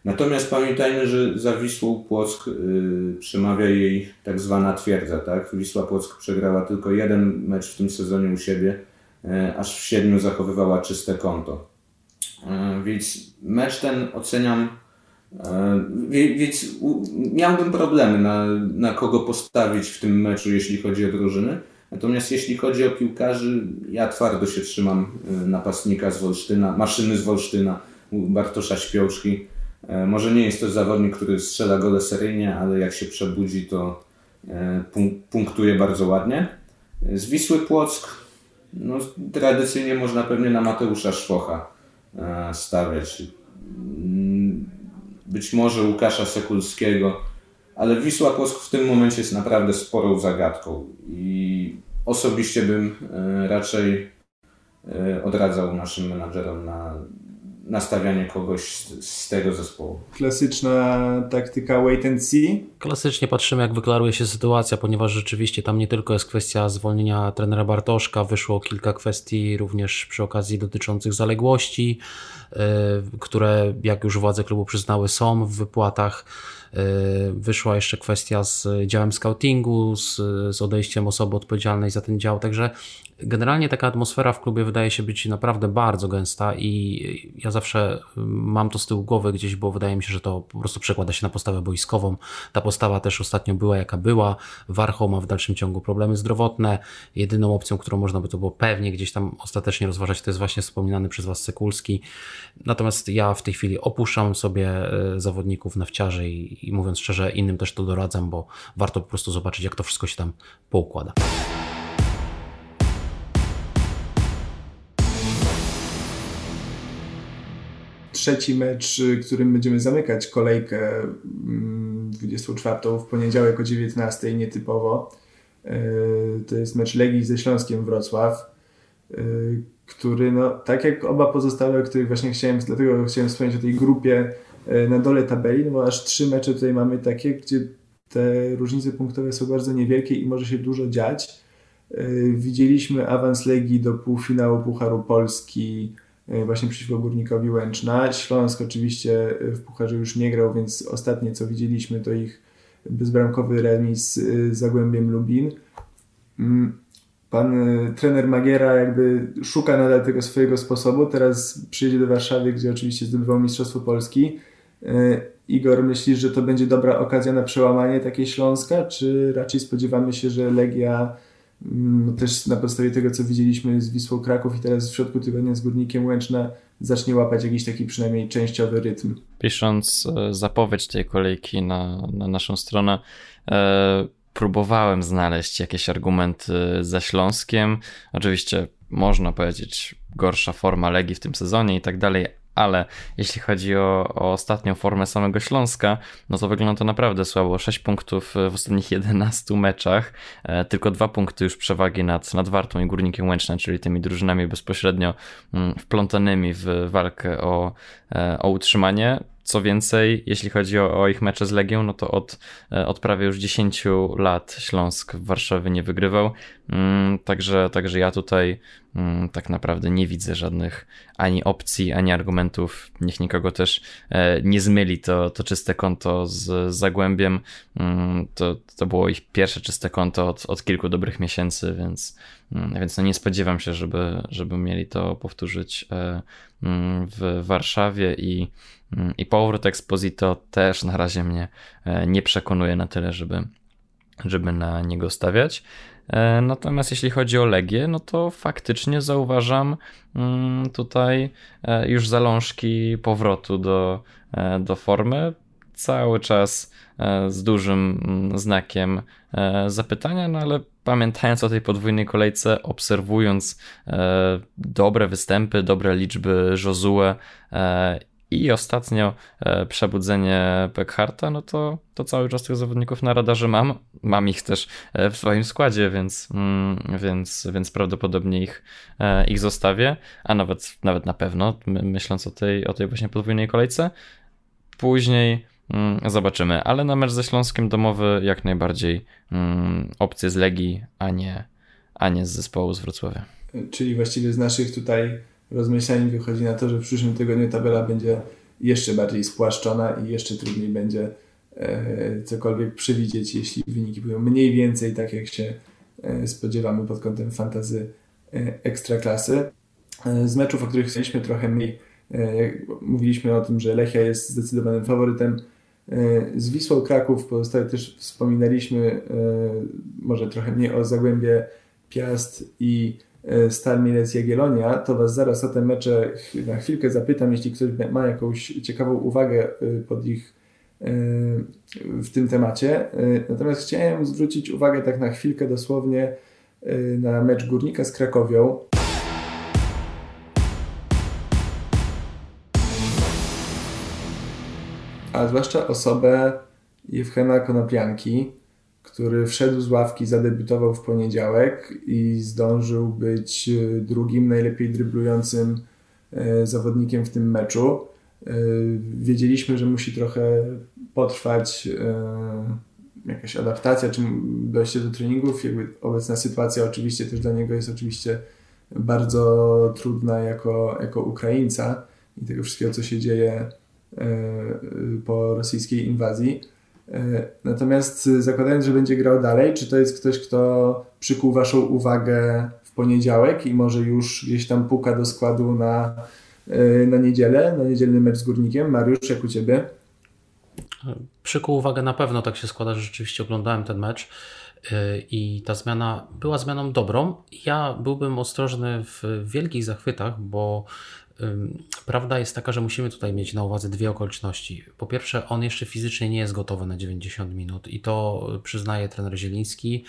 Natomiast pamiętajmy, że za Wisłą Płock yy, przemawia jej tak zwana twierdza. Tak? Wisła Płock przegrała tylko jeden mecz w tym sezonie u siebie, yy, aż w siedmiu zachowywała czyste konto. Yy, więc mecz ten oceniam, yy, więc miałbym problemy na, na kogo postawić w tym meczu, jeśli chodzi o drużyny. Natomiast jeśli chodzi o piłkarzy, ja twardo się trzymam napastnika z Wolsztyna, maszyny z Wolsztyna, Bartosza Śpiołczki. E, może nie jest to zawodnik, który strzela gole seryjnie, ale jak się przebudzi, to e, punktuje bardzo ładnie. Z Wisły Płock no, tradycyjnie można pewnie na Mateusza Szwocha e, stawiać. Mm, być może Łukasza Sekulskiego, ale Wisła Płock w tym momencie jest naprawdę sporą zagadką i osobiście bym raczej odradzał naszym menadżerom na nastawianie kogoś z, z, tego zespołu. Klasyczna taktyka wait and see. Klasycznie patrzymy, jak wyklaruje się sytuacja, ponieważ rzeczywiście tam nie tylko jest kwestia zwolnienia trenera Bartoszka, wyszło kilka kwestii również przy okazji dotyczących zaległości, yy, które, jak już władze klubu przyznały, są w wypłatach. Yy, wyszła jeszcze kwestia z działem scoutingu, z, z odejściem osoby odpowiedzialnej za ten dział, także Generalnie taka atmosfera w klubie wydaje się być naprawdę bardzo gęsta i ja zawsze mam to z tyłu głowy gdzieś, bo wydaje mi się, że to po prostu przekłada się na postawę boiskową. Ta postawa też ostatnio była jaka była. Warchoł ma w dalszym ciągu problemy zdrowotne. Jedyną opcją, którą można by to było pewnie gdzieś tam ostatecznie rozważać, to jest właśnie wspominany przez Was Sekulski. Natomiast ja w tej chwili opuszczam sobie e, zawodników nafciarzy i, i mówiąc szczerze, innym też to doradzam, bo warto po prostu zobaczyć, jak to wszystko się tam poukłada. Trzeci mecz, y, którym będziemy zamykać kolejkę 24 mm, w poniedziałek o 19 nietypowo. Y, to jest mecz Legii ze Śląskiem Wrocław, y, który no, tak jak oba pozostałe, o których właśnie chciałem, dlatego chciałem wspomnieć o tej grupie na dole tabeli, no bo aż trzy mecze tutaj mamy takie, gdzie te różnice punktowe są bardzo niewielkie i może się dużo dziać. Widzieliśmy awans Legii do półfinału Pucharu Polski właśnie przeciwko Górnikowi Łęczna. Śląsk oczywiście e, w Pucharze już nie grał, więc ostatnie co widzieliśmy to ich bezbramkowy remis z Zagłębiem Lubin. Mm, pan e, trener Magiera jakby szuka nadal tego swojego sposobu. Teraz przyjedzie do Warszawy, gdzie oczywiście zdobywał Mistrzostwo Polski. Igor, myślisz, że to będzie dobra okazja na przełamanie takiej Śląska, czy raczej spodziewamy się, że Legia też na podstawie tego, co widzieliśmy z Wisłą Kraków i teraz w środku tygodnia z Górnikiem Łęczna zacznie łapać jakiś taki przynajmniej częściowy rytm. Pisząc e, zapowiedź tej kolejki na, na naszą stronę, e, próbowałem znaleźć jakieś argumenty za Śląskiem. Oczywiście można powiedzieć gorsza forma Legii w tym sezonie i tak dalej, ale jeśli chodzi o, o, ostatnią formę samego Śląska, no to wygląda to naprawdę słabo. 6 punktów w ostatnich 11 meczach, e, tylko dwa punkty już przewagi nad, nad Wartą i Górnikiem Łęczna, czyli tymi drużynami bezpośrednio mm, wplątanymi w walkę o, e, o utrzymanie. Co więcej, jeśli chodzi o, o, ich mecze z Legią, no to od, e, od prawie już 10 lat Śląsk w Warszawie nie wygrywał. Mm, także, także ja tutaj mm, tak naprawdę nie widzę żadnych ani opcji, ani argumentów. Niech nikogo też e, nie zmyli to, to czyste konto z, Zagłębiem. Mm, to, to było ich pierwsze czyste konto od, od kilku dobrych miesięcy, więc, więc no nie spodziewam się, żeby, żeby mieli to powtórzyć e, w Warszawie i Mm, I powrót Exposito też na razie mnie e, nie przekonuje na tyle, żeby, żeby na niego stawiać. E, natomiast jeśli chodzi o Legię, no to faktycznie zauważam mm, tutaj e, już zalążki powrotu do, do formy. Cały czas z dużym mm, znakiem zapytania, no ale pamiętając o tej podwójnej kolejce, obserwując dobre występy, dobre liczby Josue i ostatnio e, przebudzenie Beckharta, no to, to cały czas tych zawodników na radarze mam. Mam ich też e, w swoim składzie, więc, mm, więc, więc prawdopodobnie ich, e, ich zostawię, a nawet, nawet na pewno, myśląc o tej, o tej właśnie podwójnej kolejce. Później zobaczymy, ale na mecz ze Śląskiem domowy jak najbardziej mm, opcje z Legii, a nie, a nie z zespołu z Wrocławia. Czyli właściwie z naszych tutaj rozmyśleń wychodzi na to, że w przyszłym tygodniu tabela będzie jeszcze bardziej spłaszczona i jeszcze trudniej będzie cokolwiek przewidzieć, jeśli wyniki będą mniej więcej tak, jak się spodziewamy pod kątem fantazy ekstraklasy. Z meczów, o których chcieliśmy trochę mniej, mówiliśmy o tym, że Lechia jest zdecydowanym faworytem E, z Wisłą Kraków pozostałe też wspominaliśmy e, może trochę mniej o Zagłębie Piast i e, Stal Mielec Jagiellonia, to Was zaraz o te mecze na chwilkę zapytam, jeśli ktoś ma jakąś ciekawą uwagę pod ich w tym temacie. Natomiast chciałem zwrócić uwagę tak na chwilkę dosłownie na mecz Górnika z Krakowią. A zwłaszcza osobę Jewchena Konopianki, który wszedł z ławki, zadebiutował w poniedziałek i zdążył być e, drugim najlepiej dryblującym e, zawodnikiem w tym meczu. E, wiedzieliśmy, że musi trochę potrwać jakaś adaptacja, czy dojście do treningów. Jakby obecna sytuacja oczywiście też dla niego jest oczywiście bardzo trudna jako, jako Ukraińca i tego wszystkiego, co się dzieje po rosyjskiej inwazji. E, natomiast zakładając, że będzie grał dalej, czy to jest ktoś, kto przykuł Waszą uwagę w poniedziałek i może już gdzieś tam puka do składu na, e, na niedzielę, na niedzielny mecz z Górnikiem? Mariusz, jak u Ciebie? Przykuł uwagę na pewno, tak się składa, że rzeczywiście oglądałem ten mecz i ta zmiana była zmianą dobrą. Ja byłbym ostrożny w wielkich zachwytach, bo Prawda jest taka, że musimy tutaj mieć na uwadze dwie okoliczności. Po pierwsze, on jeszcze fizycznie nie jest gotowy na 90 minut i to przyznaje trener Zieliński.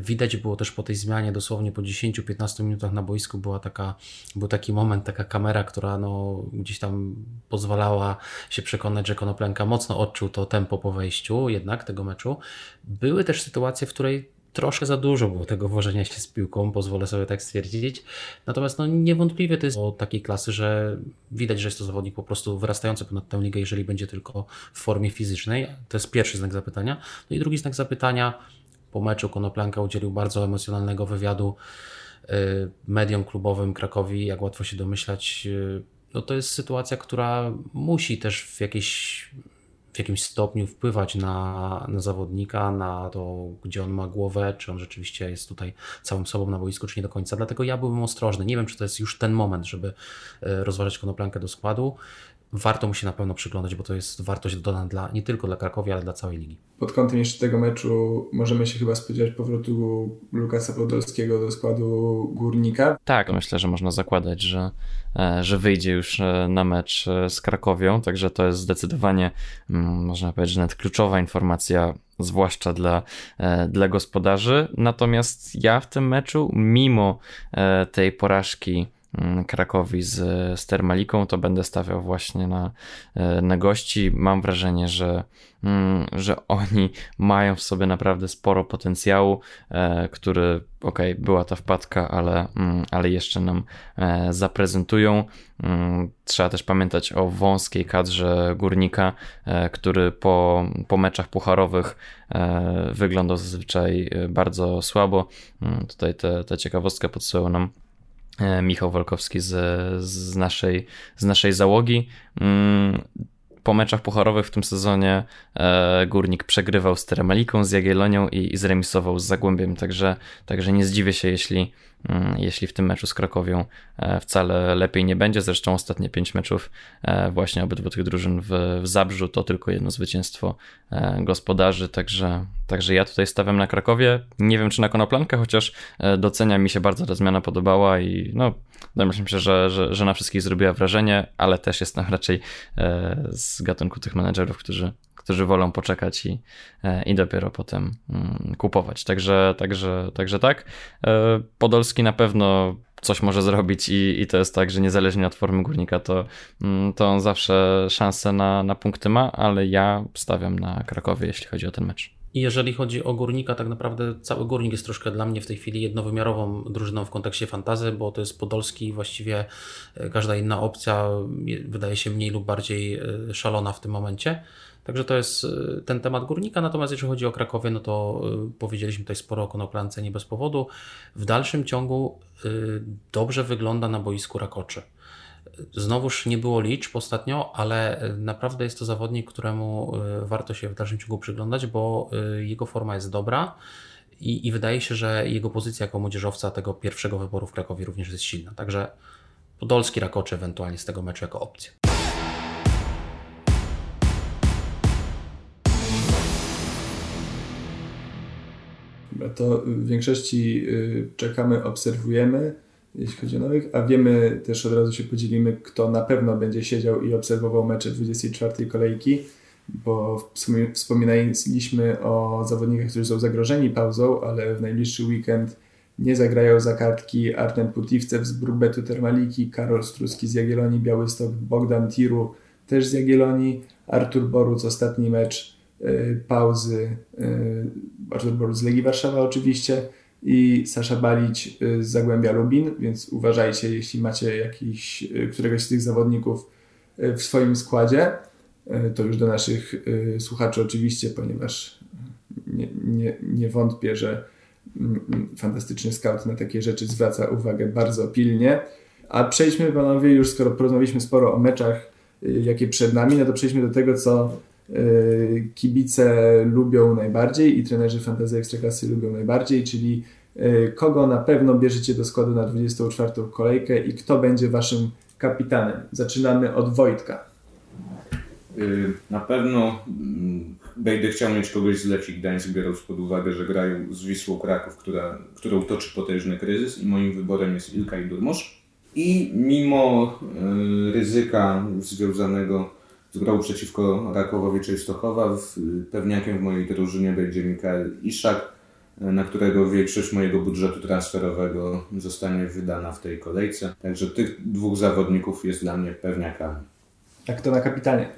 Widać było też po tej zmianie, dosłownie po 10-15 minutach na boisku była taka, był taki moment, taka kamera, która no, gdzieś tam pozwalała się przekonać, że Konoplenka mocno odczuł to tempo po wejściu jednak tego meczu. Były też sytuacje, w której troszkę za dużo było tego wożenia się z piłką, pozwolę sobie tak stwierdzić. Natomiast no, niewątpliwie to jest o takiej klasy, że widać, że jest to zawodnik po prostu wyrastający ponad tę ligę, jeżeli będzie tylko w formie fizycznej. To jest pierwszy znak zapytania. No i drugi znak zapytania, po meczu Konoplanka udzielił bardzo emocjonalnego wywiadu y, mediom klubowym Krakowi, jak łatwo się domyślać. Y, no to jest sytuacja, która musi też w jakiejś w jakimś stopniu wpływać na, na zawodnika, na to, gdzie on ma głowę, czy on rzeczywiście jest tutaj całym sobą na boisku, czy nie do końca. Dlatego ja byłbym ostrożny. Nie wiem, czy to jest już ten moment, żeby e, rozważać konoplankę do składu warto mu się na pewno przyglądać, bo to jest wartość dodana dla, nie tylko dla Krakowi, ale dla całej ligi. Pod kątem jeszcze tego meczu możemy się chyba spodziewać powrotu Lukasa Podolskiego do składu Górnika. Tak, myślę, że można zakładać, że, e, że wyjdzie już e, na mecz e, z Krakowią, także to jest zdecydowanie, mm, można powiedzieć, że nawet kluczowa informacja zwłaszcza dla, dla gospodarzy. Natomiast ja w tym meczu, mimo tej porażki Krakowi z, z Termaliką, to będę stawiał właśnie na, e, na gości. Mam wrażenie, że, mm, że oni mają w sobie naprawdę sporo potencjału, e, który, ok, była ta wpadka, ale, mm, ale jeszcze nam e, zaprezentują. Trzeba też pamiętać o wąskiej kadrze górnika, który po, po meczach pucharowych wyglądał zazwyczaj bardzo słabo. Tutaj tę ciekawostkę podsyłał nam Michał Wolkowski z, z, naszej, z naszej załogi. Mm, po meczach pucharowych w tym sezonie e, Górnik przegrywał z Teremaliką, z Jagiellonią i, i zremisował z Zagłębiem, także, także nie zdziwię się, jeśli jeśli w tym meczu z Krakowią e, wcale lepiej nie będzie. Zresztą ostatnie pięć meczów e, właśnie obydwu tych drużyn w, w Zabrzu to tylko jedno zwycięstwo e, gospodarzy, także, także ja tutaj stawiam na Krakowie. Nie wiem czy na Konoplankę, chociaż docenia mi się bardzo ta zmiana podobała i no domyślam się, że, że, że na wszystkich zrobiła wrażenie, ale też jestem raczej z gatunku tych menedżerów, którzy którzy wolą poczekać i, e, i dopiero potem mm, kupować. Także, także, także tak. E, Podolski na pewno coś może zrobić i, i to jest tak, że niezależnie od formy górnika, to, mm, to on zawsze szansę na, na punkty ma, ale ja stawiam na Krakowie, jeśli chodzi o ten mecz. I jeżeli chodzi o górnika, tak naprawdę cały górnik jest troszkę dla mnie w tej chwili jednowymiarową drużyną w kontekście fantazy, bo to jest Podolski, właściwie e, każda inna opcja wydaje się mniej lub bardziej szalona w tym momencie. Także to jest y, ten temat górnika. Natomiast jeżeli chodzi o Krakowie, no to y, powiedzieliśmy tutaj sporo o konoplance nie bez powodu. W dalszym ciągu y, dobrze wygląda na boisku Rakoczy. Znowuż nie było liczb ostatnio, ale naprawdę jest to zawodnik, któremu warto się w dalszym ciągu przyglądać, bo jego forma jest dobra i, i wydaje się, że jego pozycja jako młodzieżowca tego pierwszego wyboru w Krakowie również jest silna. Także Podolski Rakoczy ewentualnie z tego meczu jako opcja. To w większości y, czekamy, obserwujemy, jeśli chodzi o nowych, a wiemy też od razu się podzielimy, kto na pewno będzie siedział i obserwował mecze 24 kolejki, bo wspominaliśmy o zawodnikach, którzy są zagrożeni pauzą, ale w najbliższy weekend nie zagrają za kartki Artem Putiwcew z Brukbetu Termaliki, Karol Struski z Jagiellonii, Białystok, Bogdan Tiru też z Jagiellonii, Artur Boruc ostatni mecz y, pauzy, y, Artur Boruc z Legii Warszawa oczywiście i Sasza Balić y, z Zagłębia Lubin, więc uważajcie, jeśli macie jakiś, y, któregoś z tych zawodników y, w swoim składzie, to już do naszych słuchaczy oczywiście, ponieważ nie, nie, nie wątpię, że fantastyczny scout na takie rzeczy zwraca uwagę bardzo pilnie. A przejdźmy, panowie, już skoro porozmawialiśmy sporo o meczach, jakie przed nami, no to przejdźmy do tego, co kibice lubią najbardziej i trenerzy fantasy ekstraklasy lubią najbardziej, czyli y, kogo na pewno bierzecie do składu na 24 kolejkę i kto będzie waszym kapitanem. Zaczynamy od Wojtka. Na pewno mm, będę chciał mieć kogoś z Lechii Gdańsk, biorąc pod uwagę, że grają z Wisłą Kraków, która, którą toczy potężny kryzys i moim wyborem jest Ilka i Durmusz. I mimo y, ryzyka związanego grą przeciwko Rakowowi Częstochowa, pewniakiem w mojej drużynie będzie Mikael Iszak, na którego większość mojego budżetu transferowego zostanie wydana w tej kolejce. Także tych dwóch zawodników jest dla mnie pewniakami. A kto na kapitanie?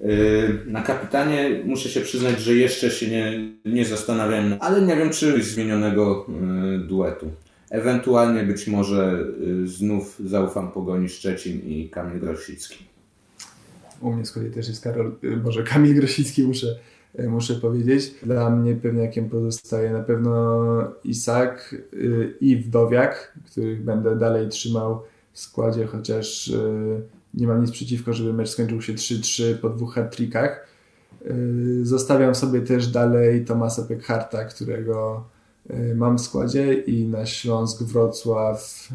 Yy, na kapitanie muszę się przyznać, że jeszcze się nie, nie zastanawiam, ale nie wiem, czy zmienionego yy, duetu. Ewentualnie być może yy, znów zaufam Pogoni Szczecin i Kamil Grosicki. U mnie z kolei też jest Karol, może Kamil Grosicki muszę, muszę powiedzieć. Dla mnie pewniakiem pozostaje na pewno Isak i Wdowiak, których będę dalej trzymał w składzie, chociaż nie mam nic przeciwko, żeby mecz skończył się 3-3 po dwóch. Yy, zostawiam sobie też dalej Tomasa Pekharta, którego mam w składzie i na Śląsk Wrocław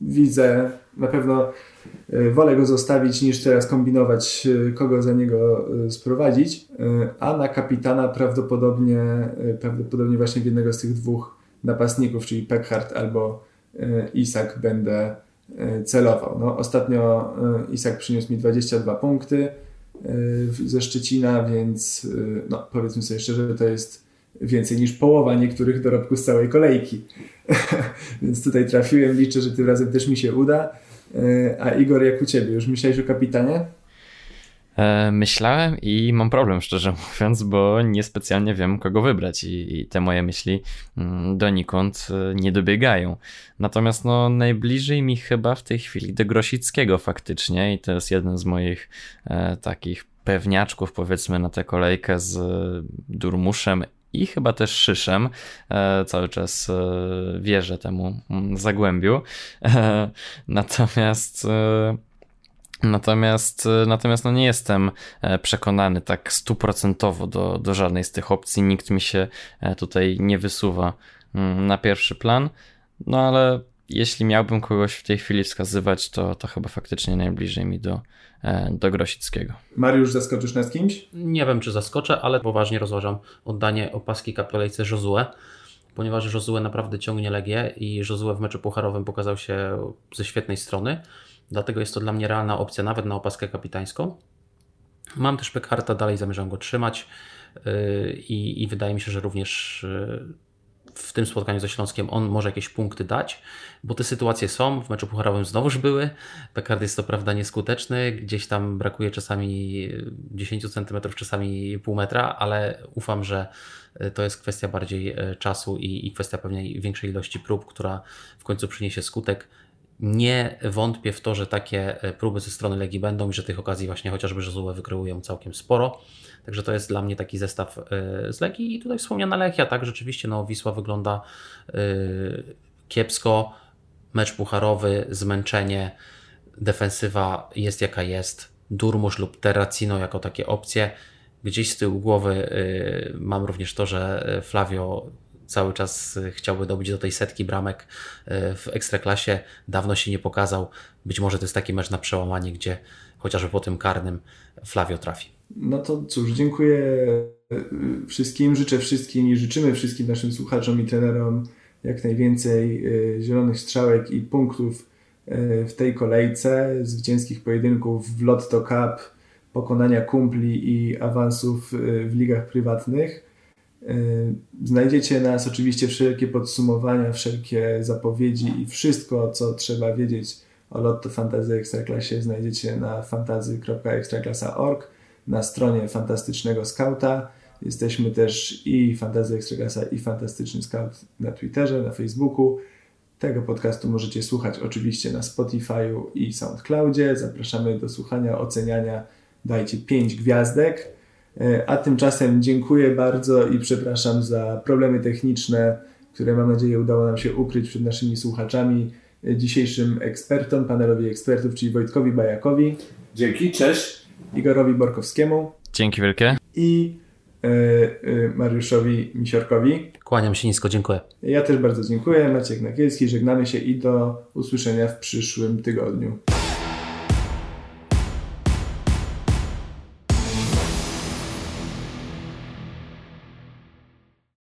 widzę, na pewno wolę go zostawić niż teraz kombinować, kogo za niego sprowadzić, a na kapitana prawdopodobnie, prawdopodobnie właśnie w jednego z tych dwóch napastników, czyli Pekhart albo Isak będę E, celował. No, ostatnio e, Isak przyniósł mi 22 punkty e, ze Szczecina, więc no, powiedzmy sobie szczerze, to jest więcej niż połowa niektórych dorobków z całej kolejki. więc tutaj trafiłem, liczę, że tym razem też mi się uda. A Igor, jak u Ciebie? Już myślałeś o kapitanie? E, myślałem i mam problem, szczerze mówiąc, bo niespecjalnie wiem, kogo wybrać, i, i te moje myśli mm, donikąd e, nie dobiegają. Natomiast no, najbliżej mi chyba w tej chwili do Grosickiego faktycznie, i to jest jeden z moich e, takich pewniaczków, powiedzmy, na tę kolejkę z Durmuszem i chyba też Szyszem. E, cały czas e, wierzę temu mm, zagłębiu. E, natomiast Natomiast, natomiast no nie jestem przekonany tak stuprocentowo do, do żadnej z tych opcji. Nikt mi się tutaj nie wysuwa mm, na pierwszy plan. No ale jeśli miałbym kogoś w tej chwili wskazywać, to, to chyba faktycznie najbliżej mi do, do Grosickiego. Mariusz, zaskoczysz nas kimś? Nie wiem, czy zaskoczę, ale poważnie rozważam oddanie opaski kapelejce Josue, ponieważ Josue naprawdę ciągnie Legię i Josue w meczu pucharowym pokazał się ze świetnej strony. Dlatego jest to dla mnie realna opcja, nawet na opaskę kapitańską. Mam też Pekharta, dalej zamierzam go trzymać yy, i, i wydaje mi się, że również yy, w tym spotkaniu ze Śląskiem on może jakieś punkty dać, bo te sytuacje są, w meczu pucharowym znowuż były, Pekard jest to prawda nieskuteczny, gdzieś tam brakuje czasami 10 cm, czasami pół metra, ale ufam, że yy, to jest kwestia bardziej czasu i, i kwestia pewnej większej ilości prób, która w końcu przyniesie skutek. Nie wątpię w to, że takie e, próby ze strony Legii będą i że tych okazji właśnie chociażby Żozue wykreują całkiem sporo. Także to jest dla mnie taki zestaw e, z Legii i tutaj wspomniana Lechia, tak, rzeczywiście no, Wisła wygląda e, kiepsko, mecz pucharowy, zmęczenie, defensywa jest jaka jest, Durmusz lub Terracino jako takie opcje. Gdzieś z tyłu głowy y, mam również to, że Flavio cały czas chciałby dobić do tej setki bramek y, w ekstraklasie. Dawno się nie pokazał. Być może to jest taki mecz na przełamanie, gdzie chociażby po tym karnym Flavio trafi. No to cóż, dziękuję y, wszystkim, życzę wszystkim i życzymy wszystkim naszym słuchaczom i trenerom jak najwięcej zielonych strzałek i punktów w tej kolejce, zwycięskich pojedynków w Lotto Cup, pokonania kumpli i awansów w ligach prywatnych. Znajdziecie nas oczywiście wszelkie podsumowania, wszelkie zapowiedzi i wszystko, co trzeba wiedzieć o Lotto Fantasy Ekstraklasie znajdziecie na fantazy.ekstraklasa.org, na stronie Fantastycznego Skauta. Jesteśmy też i Fantazy Ekstraklasa i Fantastyczny Scout na Twitterze, na Facebooku. Tego podcastu możecie słuchać oczywiście na Spotify'u i SoundCloudzie. Zapraszamy do słuchania, oceniania. Dajcie 5 gwiazdek. E, a tymczasem dziękuję bardzo i przepraszam za problemy techniczne, które mam nadzieję udało nam się ukryć przed naszymi słuchaczami. E, dzisiejszym ekspertom, panelowi ekspertów, czyli Wojtkowi Bajakowi. Dzięki, cześć. Igorowi Borkowskiemu. Dzięki wielkie. I Mariuszowi Misiorkowi. Kłaniam się nisko, dziękuję. Ja też bardzo dziękuję. Maciek Nagielski, żegnamy się i do usłyszenia w przyszłym tygodniu.